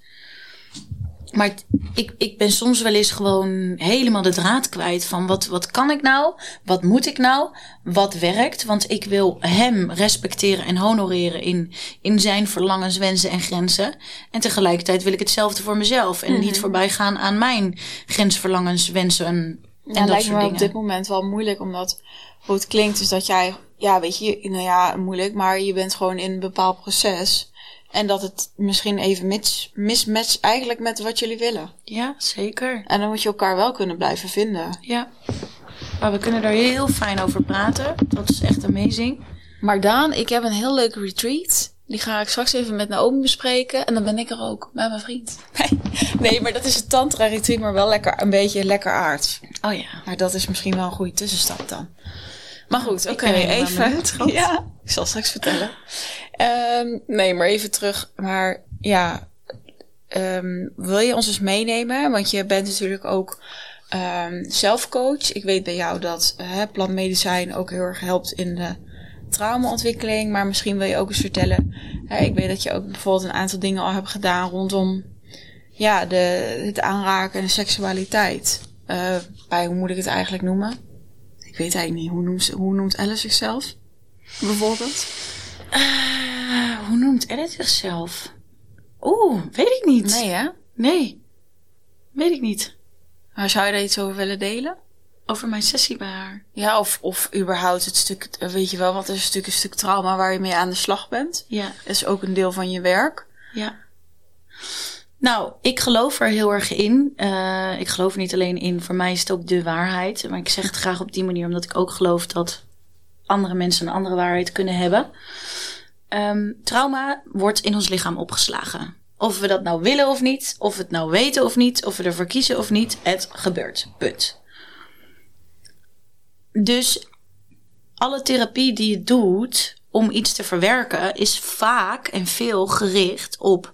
Maar het- ik, ik ben soms wel eens gewoon helemaal de draad kwijt van wat, wat kan ik nou? Wat moet ik nou? Wat werkt? Want ik wil hem respecteren en honoreren in, in zijn verlangens, wensen en grenzen. En tegelijkertijd wil ik hetzelfde voor mezelf. En niet voorbij gaan aan mijn grensverlangens, wensen en, en Ja, dat lijkt soort me op dit moment wel moeilijk, omdat hoe het klinkt is dat jij, ja, weet je, nou ja, moeilijk, maar je bent gewoon in een bepaald proces. En dat het misschien even mis, mismatcht eigenlijk met wat jullie willen. Ja, zeker. En dan moet je elkaar wel kunnen blijven vinden. Ja. Maar we kunnen daar heel fijn over praten. Dat is echt amazing. Maar Daan, ik heb een heel leuke retreat. Die ga ik straks even met Naomi bespreken. En dan ben ik er ook met mijn vriend. Nee, (laughs) nee maar dat is een tantra retreat, maar wel lekker, een beetje lekker aard. Oh ja. Maar dat is misschien wel een goede tussenstap dan. Maar goed, oké, even. benieuwd, (laughs) schat. Ja, ik zal straks vertellen. Ehm, nee, maar even terug. Maar ja, ehm, wil je ons eens meenemen? Want je bent natuurlijk ook ehm, zelfcoach. Ik weet bij jou dat hè, plantmedicijn ook heel erg helpt in de traumaontwikkeling. Maar misschien wil je ook eens vertellen. Ik weet dat je ook bijvoorbeeld een aantal dingen al hebt gedaan rondom ja, de, het aanraken en de seksualiteit. Eh, bij, hoe moet ik het eigenlijk noemen? Ik weet eigenlijk niet. Hoe noemt, hoe noemt Elle zichzelf? Bijvoorbeeld? Eh, hoe noemt Edith zichzelf? Oeh, weet ik niet. Nee, hè? Nee. Weet ik niet. Maar zou je daar iets over willen delen? Over mijn sessie bij haar. Ja, of, of überhaupt het stuk, weet je wel, wat is een stuk, een stuk trauma waar je mee aan de slag bent. Ja. Dat is ook een deel van je werk. Ja. Nou, ik geloof er heel erg in. Eh, ik geloof er niet alleen in, voor mij is het ook de waarheid. Maar ik zeg het graag op die manier, omdat ik ook geloof dat andere mensen een andere waarheid kunnen hebben. Ehm, trauma wordt in ons lichaam opgeslagen. Of we dat nou willen of niet, of we het nou weten of niet, of we ervoor kiezen of niet, het gebeurt. Punt. Dus alle therapie die je doet om iets te verwerken, is vaak en veel gericht op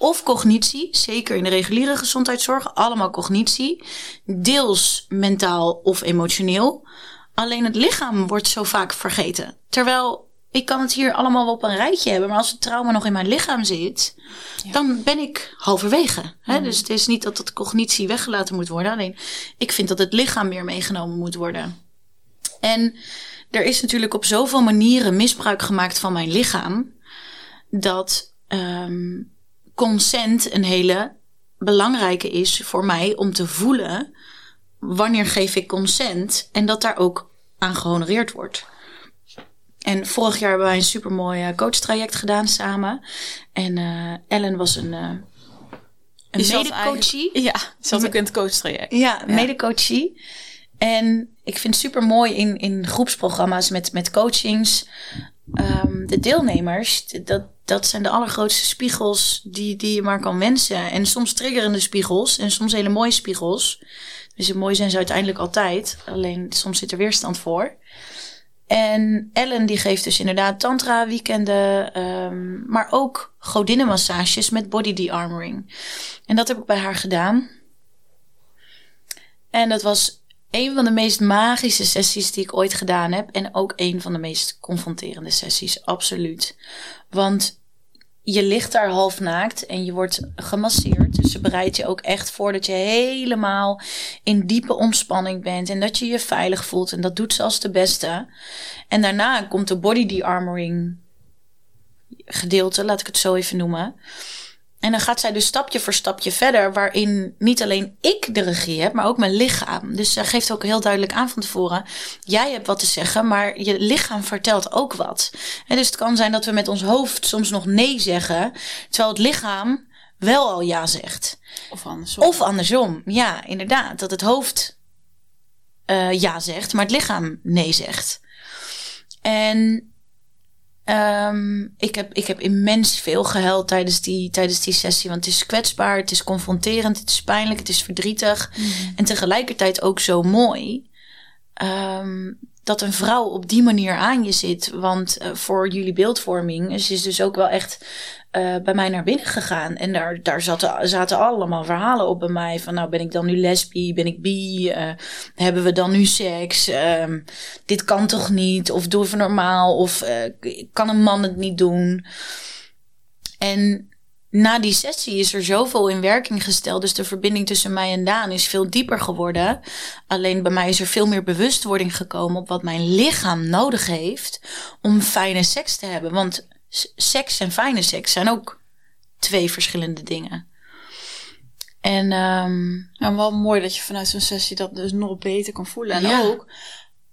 of cognitie, zeker in de reguliere gezondheidszorg, allemaal cognitie, deels mentaal of emotioneel. Alleen het lichaam wordt zo vaak vergeten. Terwijl ik kan het hier allemaal wel op een rijtje hebben, maar als het trauma nog in mijn lichaam zit, dan ben ik halverwege. Hè? Dus het is niet dat dat cognitie weggelaten moet worden. Alleen ik vind dat het lichaam meer meegenomen moet worden. En er is natuurlijk op zoveel manieren misbruik gemaakt van mijn lichaam. Dat ehm, consent een hele belangrijke is voor mij om te voelen. Wanneer geef ik consent? En dat daar ook aan gehonoreerd wordt. En vorig jaar hebben wij een supermooi coachtraject gedaan samen. En eh, Ellen was een, eh een mede-coachie. Ja, zat ook in het coachtraject. Ja, mede-coachie. En ik vind het super mooi in, in groepsprogramma's met, met coachings. ehm, de deelnemers, dat, dat zijn de allergrootste spiegels die, die je maar kan wensen. En soms triggerende spiegels en soms hele mooie spiegels. Dus mooi zijn ze uiteindelijk altijd. Alleen soms zit er weerstand voor. En Ellen die geeft dus inderdaad tantra weekenden, ehm, maar ook godinnenmassages met body de-armoring. En dat heb ik bij haar gedaan. En dat was een van de meest magische sessies die ik ooit gedaan heb. En ook een van de meest confronterende sessies, absoluut. Want je ligt daar half naakt en je wordt gemasseerd. Dus ze bereidt je ook echt voor dat je helemaal in diepe ontspanning bent. En dat je je veilig voelt. En dat doet ze als de beste. En daarna komt de body de-armoring gedeelte, laat ik het zo even noemen. En dan gaat zij dus stapje voor stapje verder, waarin niet alleen ik de regie heb, maar ook mijn lichaam. Dus zij geeft ook heel duidelijk aan van tevoren: jij hebt wat te zeggen, maar je lichaam vertelt ook wat. En dus het kan zijn dat we met ons hoofd soms nog nee zeggen, terwijl het lichaam wel al ja zegt. Of andersom. Of andersom, ja, inderdaad, dat het hoofd eh, ja zegt, maar het lichaam nee zegt. En Ehm, ik, heb, ik heb immens veel gehuild tijdens die, tijdens die sessie. Want het is kwetsbaar, het is confronterend, het is pijnlijk, het is verdrietig. En tegelijkertijd ook zo mooi. ehm, dat een vrouw op die manier aan je zit. Want eh, voor jullie beeldvorming is is dus ook wel echt eh, bij mij naar binnen gegaan. En daar, daar zaten, zaten allemaal verhalen op bij mij. Van nou ben ik dan nu lesbi, ben ik bi, eh, hebben we dan nu seks? Ehm, dit kan toch niet? Of doe even normaal? Of eh, kan een man het niet doen? En na die sessie is er zoveel in werking gesteld. Dus de verbinding tussen mij en Daan is veel dieper geworden. Alleen bij mij is er veel meer bewustwording gekomen op wat mijn lichaam nodig heeft om fijne seks te hebben. Want seks en fijne seks zijn ook twee verschillende dingen. En, um, en wel mooi dat je vanuit zo'n sessie dat dus nog beter kan voelen. En Ja. ook,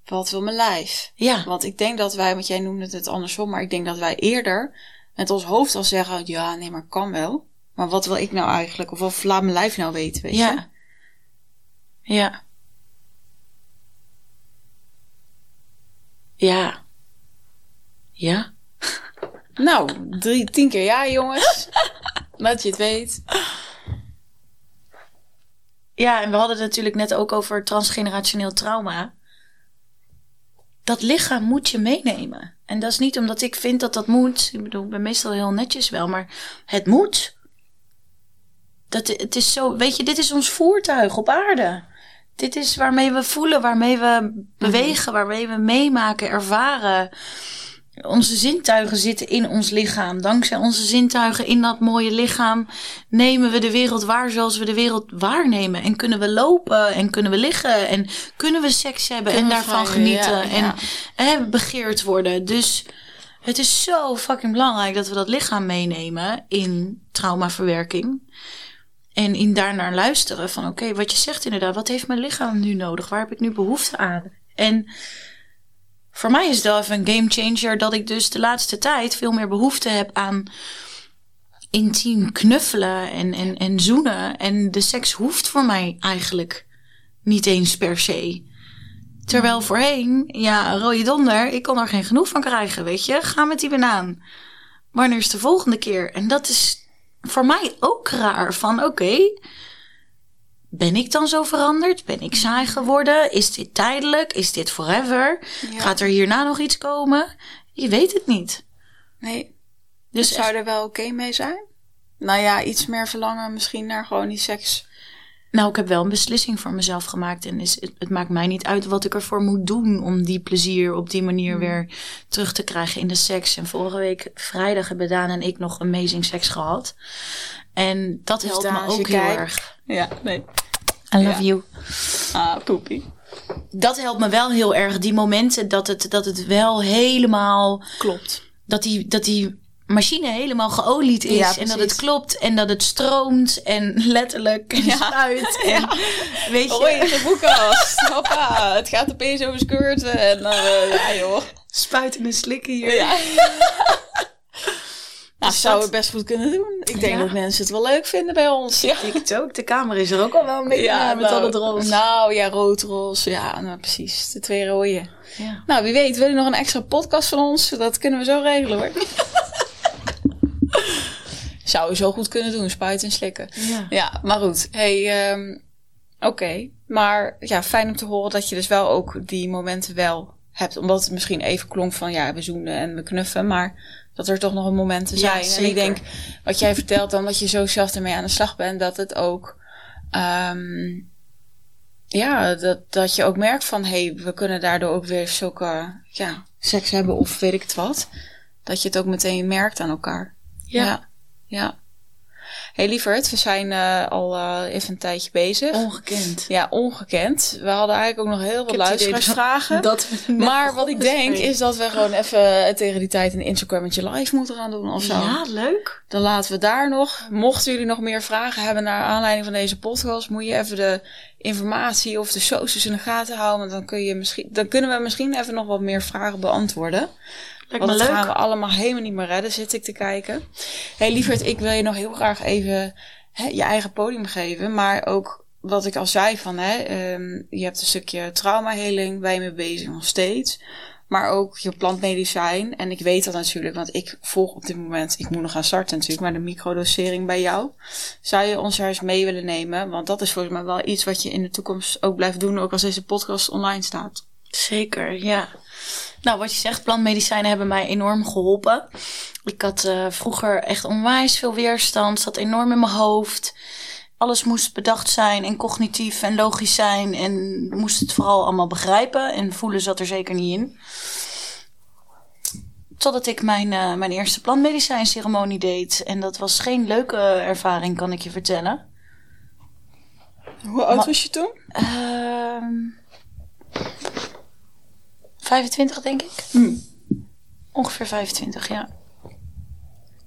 wat wil mijn lijf? ja, Want ik denk dat wij, want jij noemde het andersom, maar ik denk dat wij eerder met ons hoofd al zeggen, ja, nee, maar kan wel. Maar wat wil ik nou eigenlijk? Of wat laat mijn lijf nou weten, weet je? ja, ja. Ja. Nou, drie, tien keer ja, jongens. (laughs) dat je het weet. Ja, en we hadden het natuurlijk net ook over transgenerationeel trauma. Dat lichaam moet je meenemen. En dat is niet omdat ik vind dat dat moet. Ik bedoel, ik ben meestal heel netjes wel, maar het moet. Dat, het is zo, weet je, dit is ons voertuig op aarde. Dit is waarmee we voelen, waarmee we bewegen, waarmee we meemaken, ervaren. Onze zintuigen zitten in ons lichaam. Dankzij onze zintuigen in dat mooie lichaam nemen we de wereld waar zoals we de wereld waarnemen. En kunnen we lopen en kunnen we liggen en kunnen we seks hebben Kunnen en daarvan genieten ja, en ja. begeerd worden. Dus het is zo fucking belangrijk dat we dat lichaam meenemen in traumaverwerking. En in daarnaar luisteren van oké, wat je zegt inderdaad, wat heeft mijn lichaam nu nodig? Waar heb ik nu behoefte aan? En voor mij is het wel even een game changer dat ik dus de laatste tijd veel meer behoefte heb aan intiem knuffelen en, en, en zoenen. En de seks hoeft voor mij eigenlijk niet eens per se. Terwijl voorheen, ja, rode donder, ik kon er geen genoeg van krijgen, weet je. Ga met die banaan. Wanneer is de volgende keer? En dat is voor mij ook raar. Van oké, ben ik dan zo veranderd? Ben ik saai geworden? Is dit tijdelijk? Is dit forever? Ja. Gaat er hierna nog iets komen? Je weet het niet. Nee, Dus zou er wel oké mee zijn? Nou ja, iets meer verlangen misschien naar gewoon die seks. Nou, ik heb wel een beslissing voor mezelf gemaakt. En is, het, het maakt mij niet uit wat ik ervoor moet doen om die plezier op die manier Hmm. weer terug te krijgen in de seks. En vorige week vrijdag hebben Daan en ik nog amazing seks gehad. En dat Dus helpt Daan, me ook heel kijkt- erg. Ja, nee. I love Ja. you. Ah, poepie. Dat helpt me wel heel erg. Die momenten dat het, dat het wel helemaal Klopt. dat die, dat die machine helemaal geolied is. Ja, en dat het klopt. En dat het stroomt. En letterlijk en Ja. (laughs) En weet je. In de boekenkast. Hoppa, het gaat opeens over skirten en uh, ja joh. Spuiten en slikken hier. Ja. (laughs) Nou, Dus zou dat- het best goed kunnen doen. Ik denk Ja. dat mensen het wel leuk vinden bij ons. Ja, Ik het ook. De kamer is er ook al wel beetje ja, met al het roze. Nou ja, rood, roze. Ja, nou precies. De twee rode. ja. Nou, wie weet, wil je nog een extra podcast van ons? Dat kunnen we zo regelen hoor. (laughs) Zou je zo goed kunnen doen, spuiten en slikken. Ja. Ja, maar goed. Hey, ehm, oké. Maar ja, fijn om te horen dat je dus wel ook die momenten wel hebt. Omdat het misschien even klonk van ja, we zoenen en we knuffen. Maar dat er toch nog momenten Ja, zijn. en ik denk, wat jij vertelt dan, dat je zo zelf ermee aan de slag bent. Dat het ook... ehm, ja, dat, dat je ook merkt van... hé, hey, we kunnen daardoor ook weer zulke... ja, seks hebben of weet ik het wat. Dat je het ook meteen merkt aan elkaar. Ja. Ja. Ja. hey, lieverd, we zijn eh, al eh, even een tijdje bezig. Ongekend. Ja, ongekend. We hadden eigenlijk ook nog heel veel luisteraarsvragen. Dat Maar wat ik denk is dat we gewoon even tegen die tijd een Instagrammetje live moeten gaan doen of zo. Ja, leuk. Dan laten we daar nog. Mochten jullie nog meer vragen hebben naar aanleiding van deze podcast, moet je even de informatie of de socials in de gaten houden. Want dan, kun je misschien, dan kunnen we misschien even nog wat meer vragen beantwoorden. Lijkt Want me leuk. gaan we allemaal helemaal niet meer redden, zit ik te kijken. hey, lieverd, ik wil je nog heel graag even hè, je eigen podium geven. Maar ook wat ik al zei van, hè, ehm, je hebt een stukje traumaheling, je mee bezig nog steeds. Maar ook je plantmedicijn. En ik weet dat natuurlijk, want ik volg op dit moment, ik moet nog gaan starten natuurlijk, maar de microdosering bij jou. Zou je ons eens mee willen nemen? Want dat is volgens mij wel iets wat je in de toekomst ook blijft doen, ook als deze podcast online staat. Zeker, ja. Nou, wat je zegt, plantmedicijnen hebben mij enorm geholpen. Ik had uh, vroeger echt onwijs veel weerstand, zat enorm in mijn hoofd. Alles moest bedacht zijn en cognitief en logisch zijn. En moest het vooral allemaal begrijpen. En voelen zat er zeker niet in. Totdat ik mijn, uh, mijn eerste plantmedicijnceremonie deed. En dat was geen leuke ervaring, kan ik je vertellen. Hoe oud was je toen? Uh, 25, denk ik. Hmm. Ongeveer 25, ja.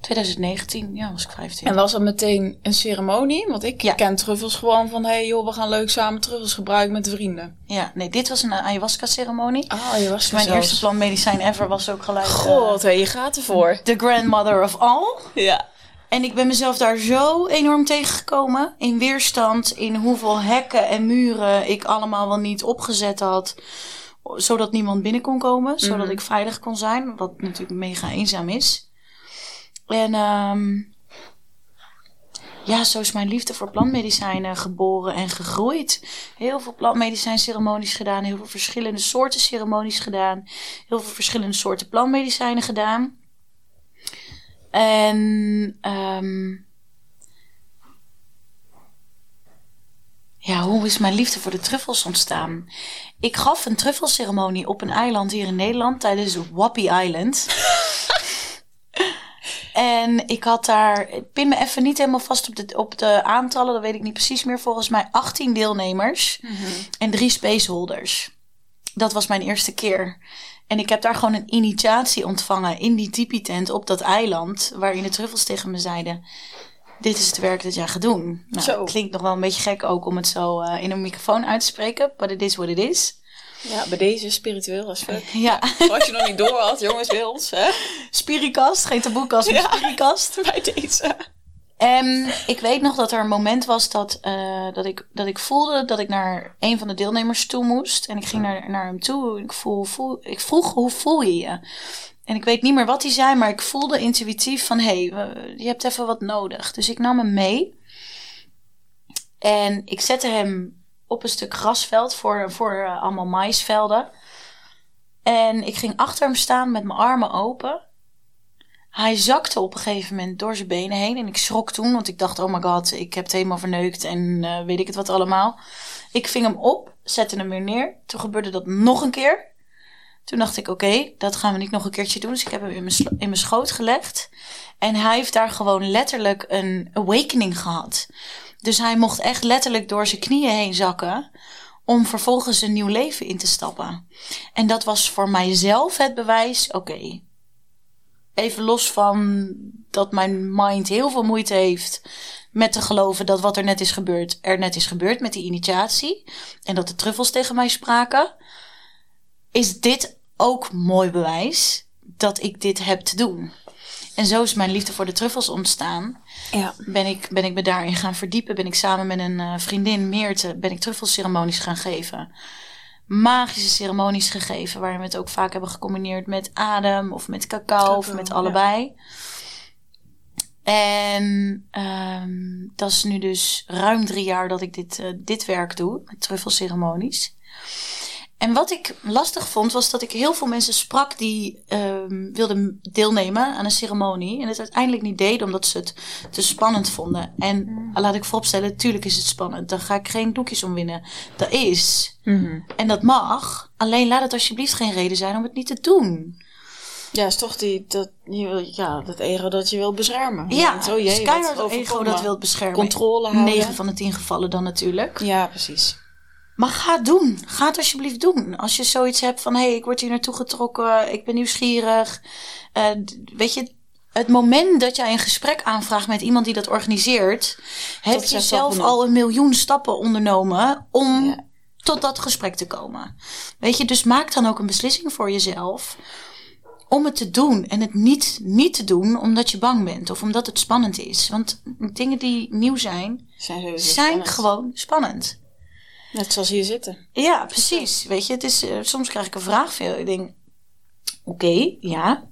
2019, ja, was ik 25. En was dat meteen een ceremonie? Want ik Ja. ken truffels gewoon van... hé hey, joh, we gaan leuk samen truffels gebruiken met de vrienden. Ja, nee, dit was een ayahuasca-ceremonie. Ah, je was Dus mijn eerste plantmedicijn ever was ook gelijk eh, God, hé, je gaat ervoor. the grandmother of all. Ja. En ik ben mezelf daar zo enorm tegengekomen. In weerstand, in hoeveel hekken en muren ik allemaal wel niet opgezet had. Zodat niemand binnen kon komen. Zodat Mhm. ik veilig kon zijn. Wat natuurlijk mega eenzaam is. En ehm ja, zo is mijn liefde voor plantmedicijnen geboren en gegroeid. Heel veel plantmedicijnceremonies gedaan. Heel veel verschillende soorten ceremonies gedaan. Heel veel verschillende soorten plantmedicijnen gedaan. En ehm ja, hoe is mijn liefde voor de truffels ontstaan? Ik gaf een truffelceremonie op een eiland hier in Nederland tijdens Wappy Island. (laughs) en ik had daar, ik pin me even niet helemaal vast op de, op de aantallen, dat weet ik niet precies meer. Volgens mij 18 deelnemers en drie spaceholders. Dat was mijn eerste keer. En ik heb daar gewoon een initiatie ontvangen in die tipi-tent op dat eiland. Waarin de truffels tegen me zeiden: Dit is het werk dat jij gaat doen. Nou, Zo. Klinkt nog wel een beetje gek ook om het zo eh, in een microfoon uit te spreken. But it is what it is. Ja, bij deze spiritueel als fuck. (laughs) Ja, Als je nog niet door had, jongens, Wils, hè? spirikast. Geen taboekast, maar (laughs) Ja. spirikast. Bij deze. En ik weet nog dat er een moment was dat, eh, dat, ik, dat ik voelde dat ik naar een van de deelnemers toe moest. En ik ging naar, naar hem toe. Ik, voel, voel, ik vroeg, hoe voel je je? En ik weet niet meer wat hij zei, maar ik voelde intuïtief van... hé, hey, je hebt even wat nodig. Dus ik nam hem mee. En ik zette hem op een stuk grasveld voor, voor eh, allemaal maïsvelden. En ik ging achter hem staan met mijn armen open. Hij zakte op een gegeven moment door zijn benen heen. En ik schrok toen, want ik dacht, oh my god, ik heb het helemaal verneukt. En eh, weet ik het wat allemaal. Ik ving hem op, zette hem weer neer. Toen gebeurde dat nog een keer. Toen dacht ik, oké, dat gaan we niet nog een keertje doen. Dus ik heb hem in mijn, in mijn schoot gelegd. En hij heeft daar gewoon letterlijk een awakening gehad. Dus hij mocht echt letterlijk door zijn knieën heen zakken. Om vervolgens een nieuw leven in te stappen. En dat was voor mijzelf het bewijs, oké, even los van dat mijn mind heel veel moeite heeft met te geloven dat wat er net is gebeurd, er net is gebeurd met die initiatie. En dat de truffels tegen mij spraken. Is dit ook mooi bewijs dat ik dit heb te doen? En zo is mijn liefde voor de truffels ontstaan. Ja. Ben ik, ben ik me daarin gaan verdiepen. Ben ik samen met een eh, vriendin, Meerte, ben ik truffelceremonies gaan geven. Magische ceremonies gegeven, waarin we het ook vaak hebben gecombineerd met adem of met cacao of met ja. allebei. En ehm, dat is nu dus ruim drie jaar dat ik dit, eh, dit werk doe, met truffelceremonies. En wat ik lastig vond, was dat ik heel veel mensen sprak die ehm, wilden deelnemen aan een ceremonie. En het uiteindelijk niet deden omdat ze het te spannend vonden. En laat ik vooropstellen, tuurlijk is het spannend. Daar ga ik geen doekjes om winnen. Dat is. En dat mag. Alleen laat het alsjeblieft geen reden zijn om het niet te doen. Ja, is toch die, dat, ja, dat ego dat je wil beschermen. Ja, denkt, oh jee, dat ego dat wilt beschermen. Controle houden. 9 van de 10 gevallen dan natuurlijk. Ja, precies. Maar ga het doen. Ga het alsjeblieft doen. Als je zoiets hebt van, hé, hey, ik word hier naartoe getrokken. Ik ben nieuwsgierig. Eh, weet je, het moment dat jij een gesprek aanvraagt met iemand die dat organiseert... heb je zelf al een miljoen stappen ondernomen om Ja. tot dat gesprek te komen. Weet je, dus maak dan ook een beslissing voor jezelf om het te doen en het niet, niet te doen omdat je bang bent of omdat het spannend is. Want dingen die nieuw zijn, Zijn, zijn spannend. gewoon spannend. Net zoals hier zitten. Ja, precies. Weet je, het is, eh, soms krijg ik een vraag veel. Ik denk, oké, ja.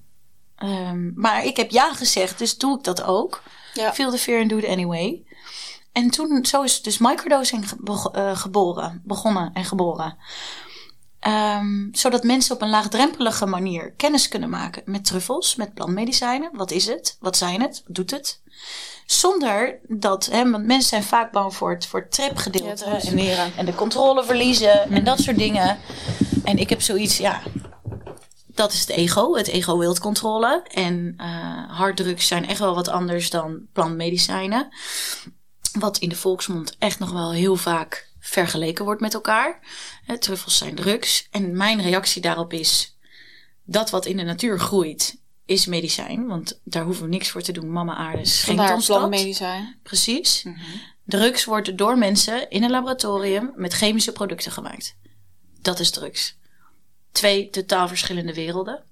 Ehm, maar ik heb ja gezegd, dus doe ik dat ook. Ja. Feel the fear and do it anyway. En toen, zo is dus microdosing eh, geboren, begonnen en geboren. Ehm, zodat mensen op een laagdrempelige manier kennis kunnen maken met truffels, met plantmedicijnen. Wat is het? Wat zijn het? Wat doet het? Zonder dat, hè, want mensen zijn vaak bang voor het, voor het tripgedeelte Ja, het en, en de controle verliezen en dat soort dingen. En ik heb zoiets, ja, dat is het ego. Het ego wil controle. En eh harddrugs zijn echt wel wat anders dan plantmedicijnen. Wat in de volksmond echt nog wel heel vaak vergeleken wordt met elkaar. Hè, truffels zijn drugs. En mijn reactie daarop is: dat wat in de natuur groeit, is medicijn. Want daar hoeven we niks voor te doen. Mama aarde schenkt Vandaar ons dat. plantmedicijn. Precies. Drugs wordt door mensen in een laboratorium met chemische producten gemaakt. Dat is drugs. Twee totaal verschillende werelden.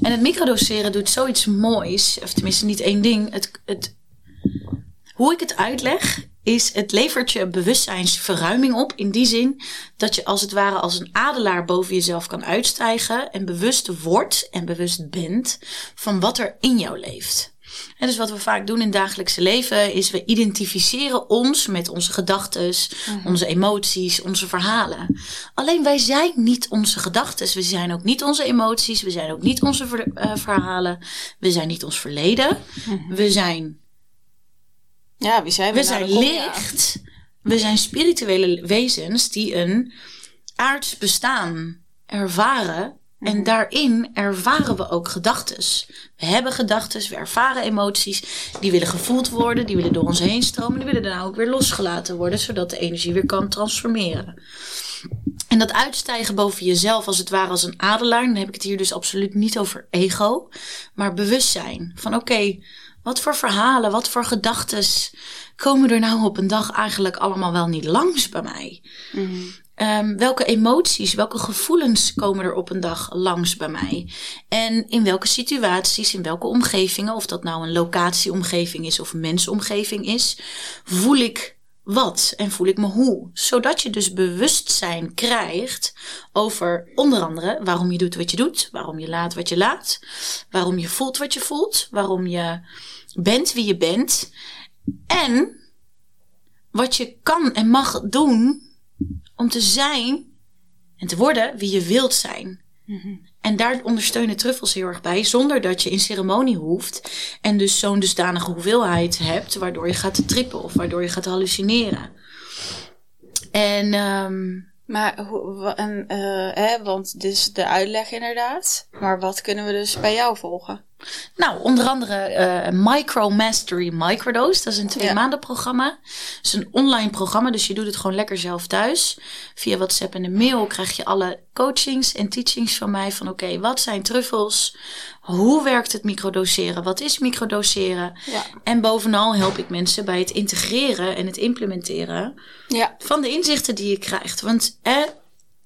En het microdoseren doet zoiets moois, of tenminste niet één ding. Het, het, hoe ik het uitleg, is het levert je bewustzijnsverruiming op. In die zin dat je als het ware als een adelaar boven jezelf kan uitstijgen. En bewust wordt en bewust bent van wat er in jou leeft. En dus wat we vaak doen in het dagelijkse leven is we identificeren ons met onze gedachten, onze emoties, onze verhalen. Alleen wij zijn niet onze gedachten, we zijn ook niet onze emoties, we zijn ook niet onze ver- eh, verhalen, we zijn niet ons verleden, we zijn Ja, wie zijn we? we Nou, zijn licht. We zijn spirituele wezens die een aards bestaan ervaren. Mhm. En daarin ervaren we ook gedachtes. We hebben gedachtes, we ervaren emoties. Die willen gevoeld worden, die willen door ons heen stromen. Die willen daarna ook weer losgelaten worden, zodat de energie weer kan transformeren. En dat uitstijgen boven jezelf, als het ware als een adelaar. Dan heb ik het hier dus absoluut niet over ego, maar bewustzijn. Van oké, wat voor verhalen, wat voor gedachtes komen er nou op een dag eigenlijk allemaal wel niet langs bij mij? Ehm, welke emoties, welke gevoelens komen er op een dag langs bij mij? En in welke situaties, in welke omgevingen, of dat nou een locatieomgeving is of een mensomgeving is, voel ik wat en voel ik me hoe? Zodat je dus bewustzijn krijgt over onder andere waarom je doet wat je doet, waarom je laat wat je laat, waarom je voelt wat je voelt, waarom je bent wie je bent en wat je kan en mag doen om te zijn en te worden wie je wilt zijn. En daar ondersteunen truffels heel erg bij, zonder dat je in ceremonie hoeft en dus zo'n dusdanige hoeveelheid hebt, waardoor je gaat trippen of waardoor je gaat hallucineren. En ehm, Maar, en, eh, hè, want dit is de uitleg inderdaad. Maar wat kunnen we dus bij jou volgen? Nou, onder andere eh Micro Mastery Microdose. Dat is een twee Ja. maanden programma. Dat is een online programma, dus je doet het gewoon lekker zelf thuis. Via WhatsApp en de mail krijg je alle coachings en teachings van mij. Van oké, wat zijn truffels? Hoe werkt het microdoseren? Wat is microdoseren? Ja. En bovenal help ik mensen bij het integreren en het implementeren Ja. van de inzichten die je krijgt. Want eh,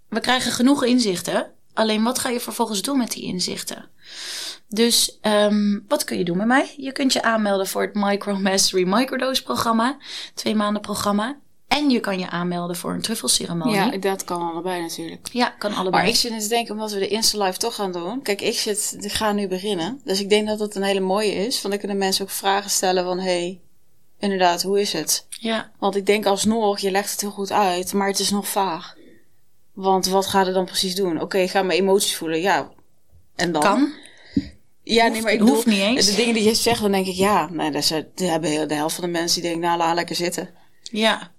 we krijgen genoeg inzichten. Alleen wat ga je vervolgens doen met die inzichten? Dus ehm, wat kun je doen met mij? Je kunt je aanmelden voor het Micro Mastery Microdose programma. Twee maanden programma. En je kan je aanmelden voor een truffelceremonie. ja, Ja, dat kan allebei natuurlijk. kan allebei. Maar ik zit net te denken, omdat we de Insta Live toch gaan doen. Kijk, ik zit, ik ga nu beginnen. Dus ik denk dat dat een hele mooie is. Want dan kunnen mensen ook vragen stellen van, hey, inderdaad, hoe is het? Ja, Want ik denk alsnog, je legt het heel goed uit, maar het is nog vaag. Want wat gaat het dan precies doen? Oké, ik ga mijn emoties voelen, ja. En dan? kan. Ja, nee, maar ik bedoel, niet eens. De dingen die je zegt, dan denk ik, ja, nee, dat is, dat hebben heel- de helft van de mensen die denken, nou, laat lekker zitten. Ja.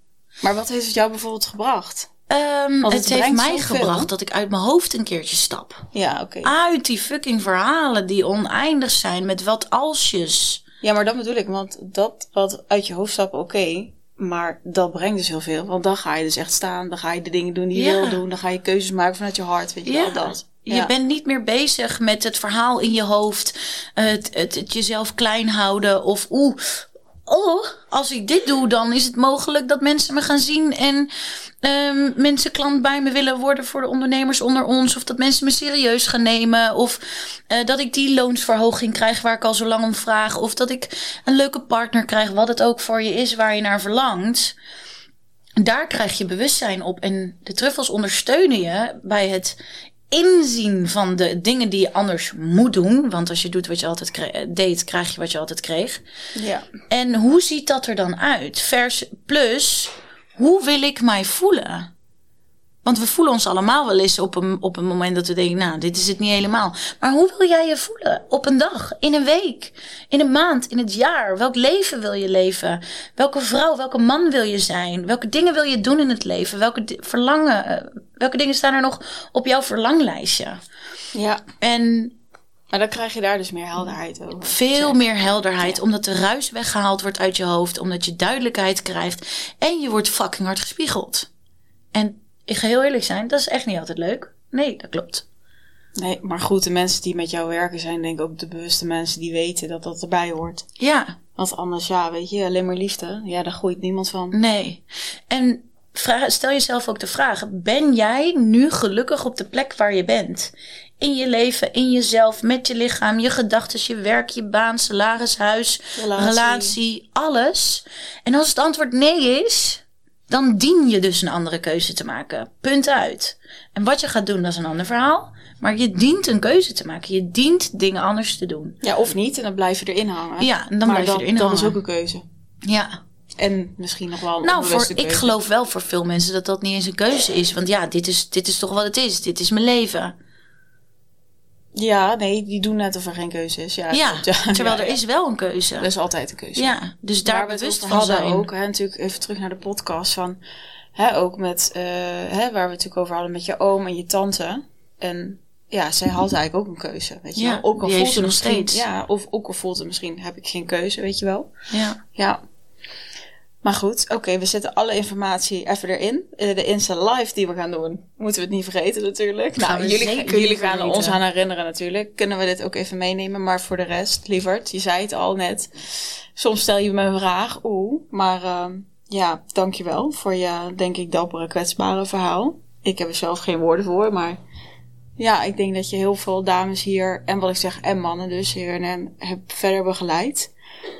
Maar wat heeft het jou bijvoorbeeld gebracht? Ehm, het, het heeft mij gebracht dat ik uit mijn hoofd een keertje stap. Ja, oké. Uit die fucking verhalen die oneindig zijn met wat alsjes. Ja, maar dat bedoel ik, want dat wat uit je hoofd stappen, oké. maar dat brengt dus heel veel. Want dan ga je dus echt staan, dan ga je de dingen doen die je Ja. wil doen. Dan ga je keuzes maken vanuit je hart, weet je wel, dat. Je bent niet meer bezig met het verhaal in je hoofd. Het, het, het jezelf klein houden. Of oeh, oh, als ik dit doe, dan is het mogelijk dat mensen me gaan zien. En ehm, mensen klant bij me willen worden voor de ondernemers onder ons. Of dat mensen me serieus gaan nemen. Of eh, dat ik die loonsverhoging krijg waar ik al zo lang om vraag. Of dat ik een leuke partner krijg, wat het ook voor je is waar je naar verlangt. Daar krijg je bewustzijn op. En de truffels ondersteunen je bij het inzien van de dingen die je anders moet doen. Want als je doet wat je altijd deed, krijg je wat je altijd kreeg. Ja. En hoe ziet dat er dan uit? Vers plus, hoe wil ik mij voelen? Want we voelen ons allemaal wel eens op een, op een moment dat we denken, nou, dit is het niet helemaal. Maar hoe wil jij je voelen? Op een dag, in een week, in een maand, in het jaar? Welk leven wil je leven? Welke vrouw, welke man wil je zijn? Welke dingen wil je doen in het leven? Welke verlangen, eh, welke dingen staan er nog op jouw verlanglijstje? Ja. En maar dan krijg je daar dus meer helderheid over. Veel meer helderheid, omdat de ruis weggehaald wordt uit je hoofd, omdat je duidelijkheid krijgt en je wordt fucking hard gespiegeld. En ik ga heel eerlijk zijn, dat is echt niet altijd leuk. Nee, dat klopt. Nee, maar goed, de mensen die met jou werken zijn denk ik ook de bewuste mensen die weten dat dat erbij hoort. Ja. Want anders, ja, weet je, alleen maar liefde. Ja, daar groeit niemand van. Nee. En vraag, stel jezelf ook de vraag: ben jij nu gelukkig op de plek waar je bent? In je leven, in jezelf, met je lichaam, je gedachten, je werk, je baan, salaris, huis, relatie. relatie, alles. En als het antwoord nee is, dan dien je dus een andere keuze te maken. Punt uit. En wat je gaat doen, dat is een ander verhaal. Maar je dient een keuze te maken. Je dient dingen anders te doen. Ja, of niet. En dan blijf je erin hangen. Ja, en dan blijf je erin hangen. Dat is ook een keuze. Ja. En misschien nog wel een Nou, voor, ik geloof wel voor veel mensen dat dat niet eens een keuze is. Want ja, dit is, dit is toch wat het is. Dit is mijn leven. Ja, nee, die doen net of er geen keuze is. Ja, ja, (laughs) terwijl er is wel een keuze. Er is altijd een keuze. Ja, dus daar bewust we van zijn. ook, hè, natuurlijk even terug naar de podcast van, hè, ook met, uh, hè, waar we het natuurlijk over hadden met je oom en je tante. En ja, zij had eigenlijk ook een keuze, weet je ja, wel. Ook al voelt ze nog steeds. Ja, of ook al voelt het misschien, heb ik geen keuze, weet je wel. Ja. Ja. Maar goed, oké, we zetten alle informatie even erin. Eh, de Insta Live die we gaan doen, moeten we het niet vergeten natuurlijk. nou, jullie, jullie gaan er ons aan herinneren natuurlijk. Kunnen we dit ook even meenemen. Maar voor de rest, lieverd, je zei het al net. Soms stel je me een vraag, oeh. Maar uh, ja, dankjewel voor je, denk ik, dappere, kwetsbare verhaal. Ik heb er zelf geen woorden voor, maar ja, ik denk dat je heel veel dames hier, en wat ik zeg, en mannen dus hier en hebt verder begeleid.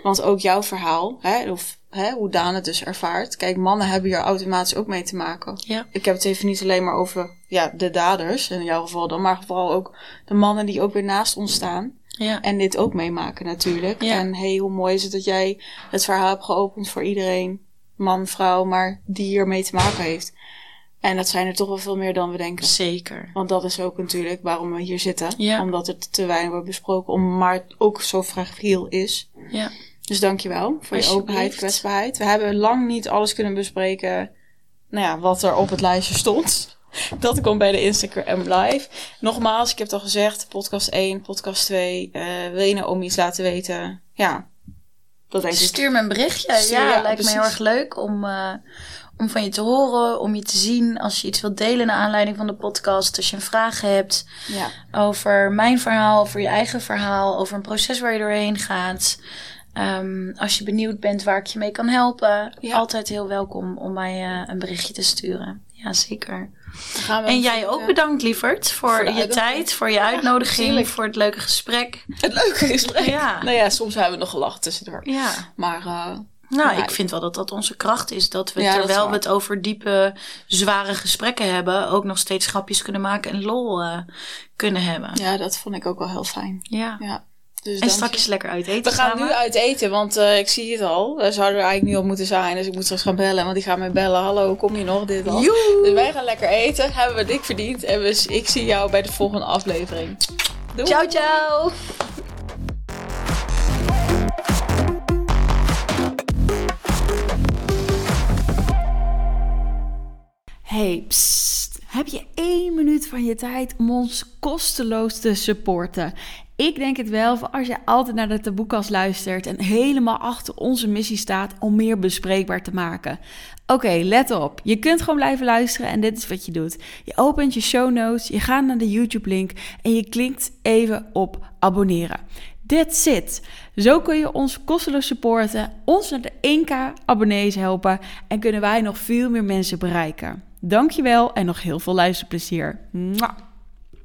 Want ook jouw verhaal, hè, of hè, hoe Daan het dus ervaart. Kijk, mannen hebben hier automatisch ook mee te maken. Ja. Ik heb het even niet alleen maar over ja, de daders, in jouw geval dan, maar vooral ook de mannen die ook weer naast ons staan. Ja. En dit ook meemaken natuurlijk. Ja. En hey, hoe mooi is het dat jij het verhaal hebt geopend voor iedereen, man, vrouw, maar die hier mee te maken heeft. En dat zijn er toch wel veel meer dan we denken. Zeker. Want dat is ook natuurlijk waarom we hier zitten. Ja. Omdat het te weinig wordt besproken, om, maar het ook zo fragiel is. Ja. Dus dankjewel voor je openheid, kwetsbaarheid. We hebben lang niet alles kunnen bespreken, nou ja, wat er op het lijstje stond. (laughs) Dat komt bij de Instagram live. Nogmaals, ik heb het al gezegd, podcast 1, podcast 2. Uh, wil je nou om iets laten weten? Ja, dat denk ik. Stuur me een berichtje. Stuur, ja, ja, lijkt precies. me heel erg leuk om, uh, om van je te horen, om je te zien als je iets wilt delen naar aanleiding van de podcast. Als je een vraag hebt ja. over mijn verhaal, over je eigen verhaal, over een proces waar je doorheen gaat. Um, als je benieuwd bent waar ik je mee kan helpen, Ja. altijd heel welkom om mij uh, een berichtje te sturen. Ja, zeker. Dan gaan we En jij even, ook eh, bedankt, lieverd, voor, je tijd, voor je uitnodiging, voor het leuke gesprek. Het leuke gesprek. Ja. Nou ja, soms hebben we nog gelachen tussendoor. Ja. Maar uh, Nou, Ja. ik vind wel dat dat onze kracht is. Dat we, Ja, dat is terwijl we het over diepe, zware gesprekken hebben, ook nog steeds grapjes kunnen maken en lol eh, kunnen hebben. ja, dat vond ik ook wel heel fijn. Ja. Ja. Dus En straks lekker uit eten We gaan samen. nu uit eten, want eh, ik zie het al. We zouden er eigenlijk nu al moeten zijn. Dus ik moet straks gaan bellen, want die gaan mij bellen. Hallo, kom je nog? Dit al. Dus wij gaan lekker eten. Hebben we dik verdiend. En we, ik zie jou bij de volgende aflevering. Doei! Ciao, ciao! Hey, psst. Heb je één minuut van je tijd om ons kosteloos te supporten? Ik denk het wel, als je altijd naar de taboekast luistert en helemaal achter onze missie staat om meer bespreekbaar te maken. Oké, let op. Je kunt gewoon blijven luisteren en dit is wat je doet. Je opent je show notes, je gaat naar de YouTube-link en je klikt even op abonneren. That's it. Zo kun je ons kosteloos supporten, ons naar de 1k abonnees helpen en kunnen wij nog veel meer mensen bereiken. Dankjewel en nog heel veel luisterplezier. Mwah.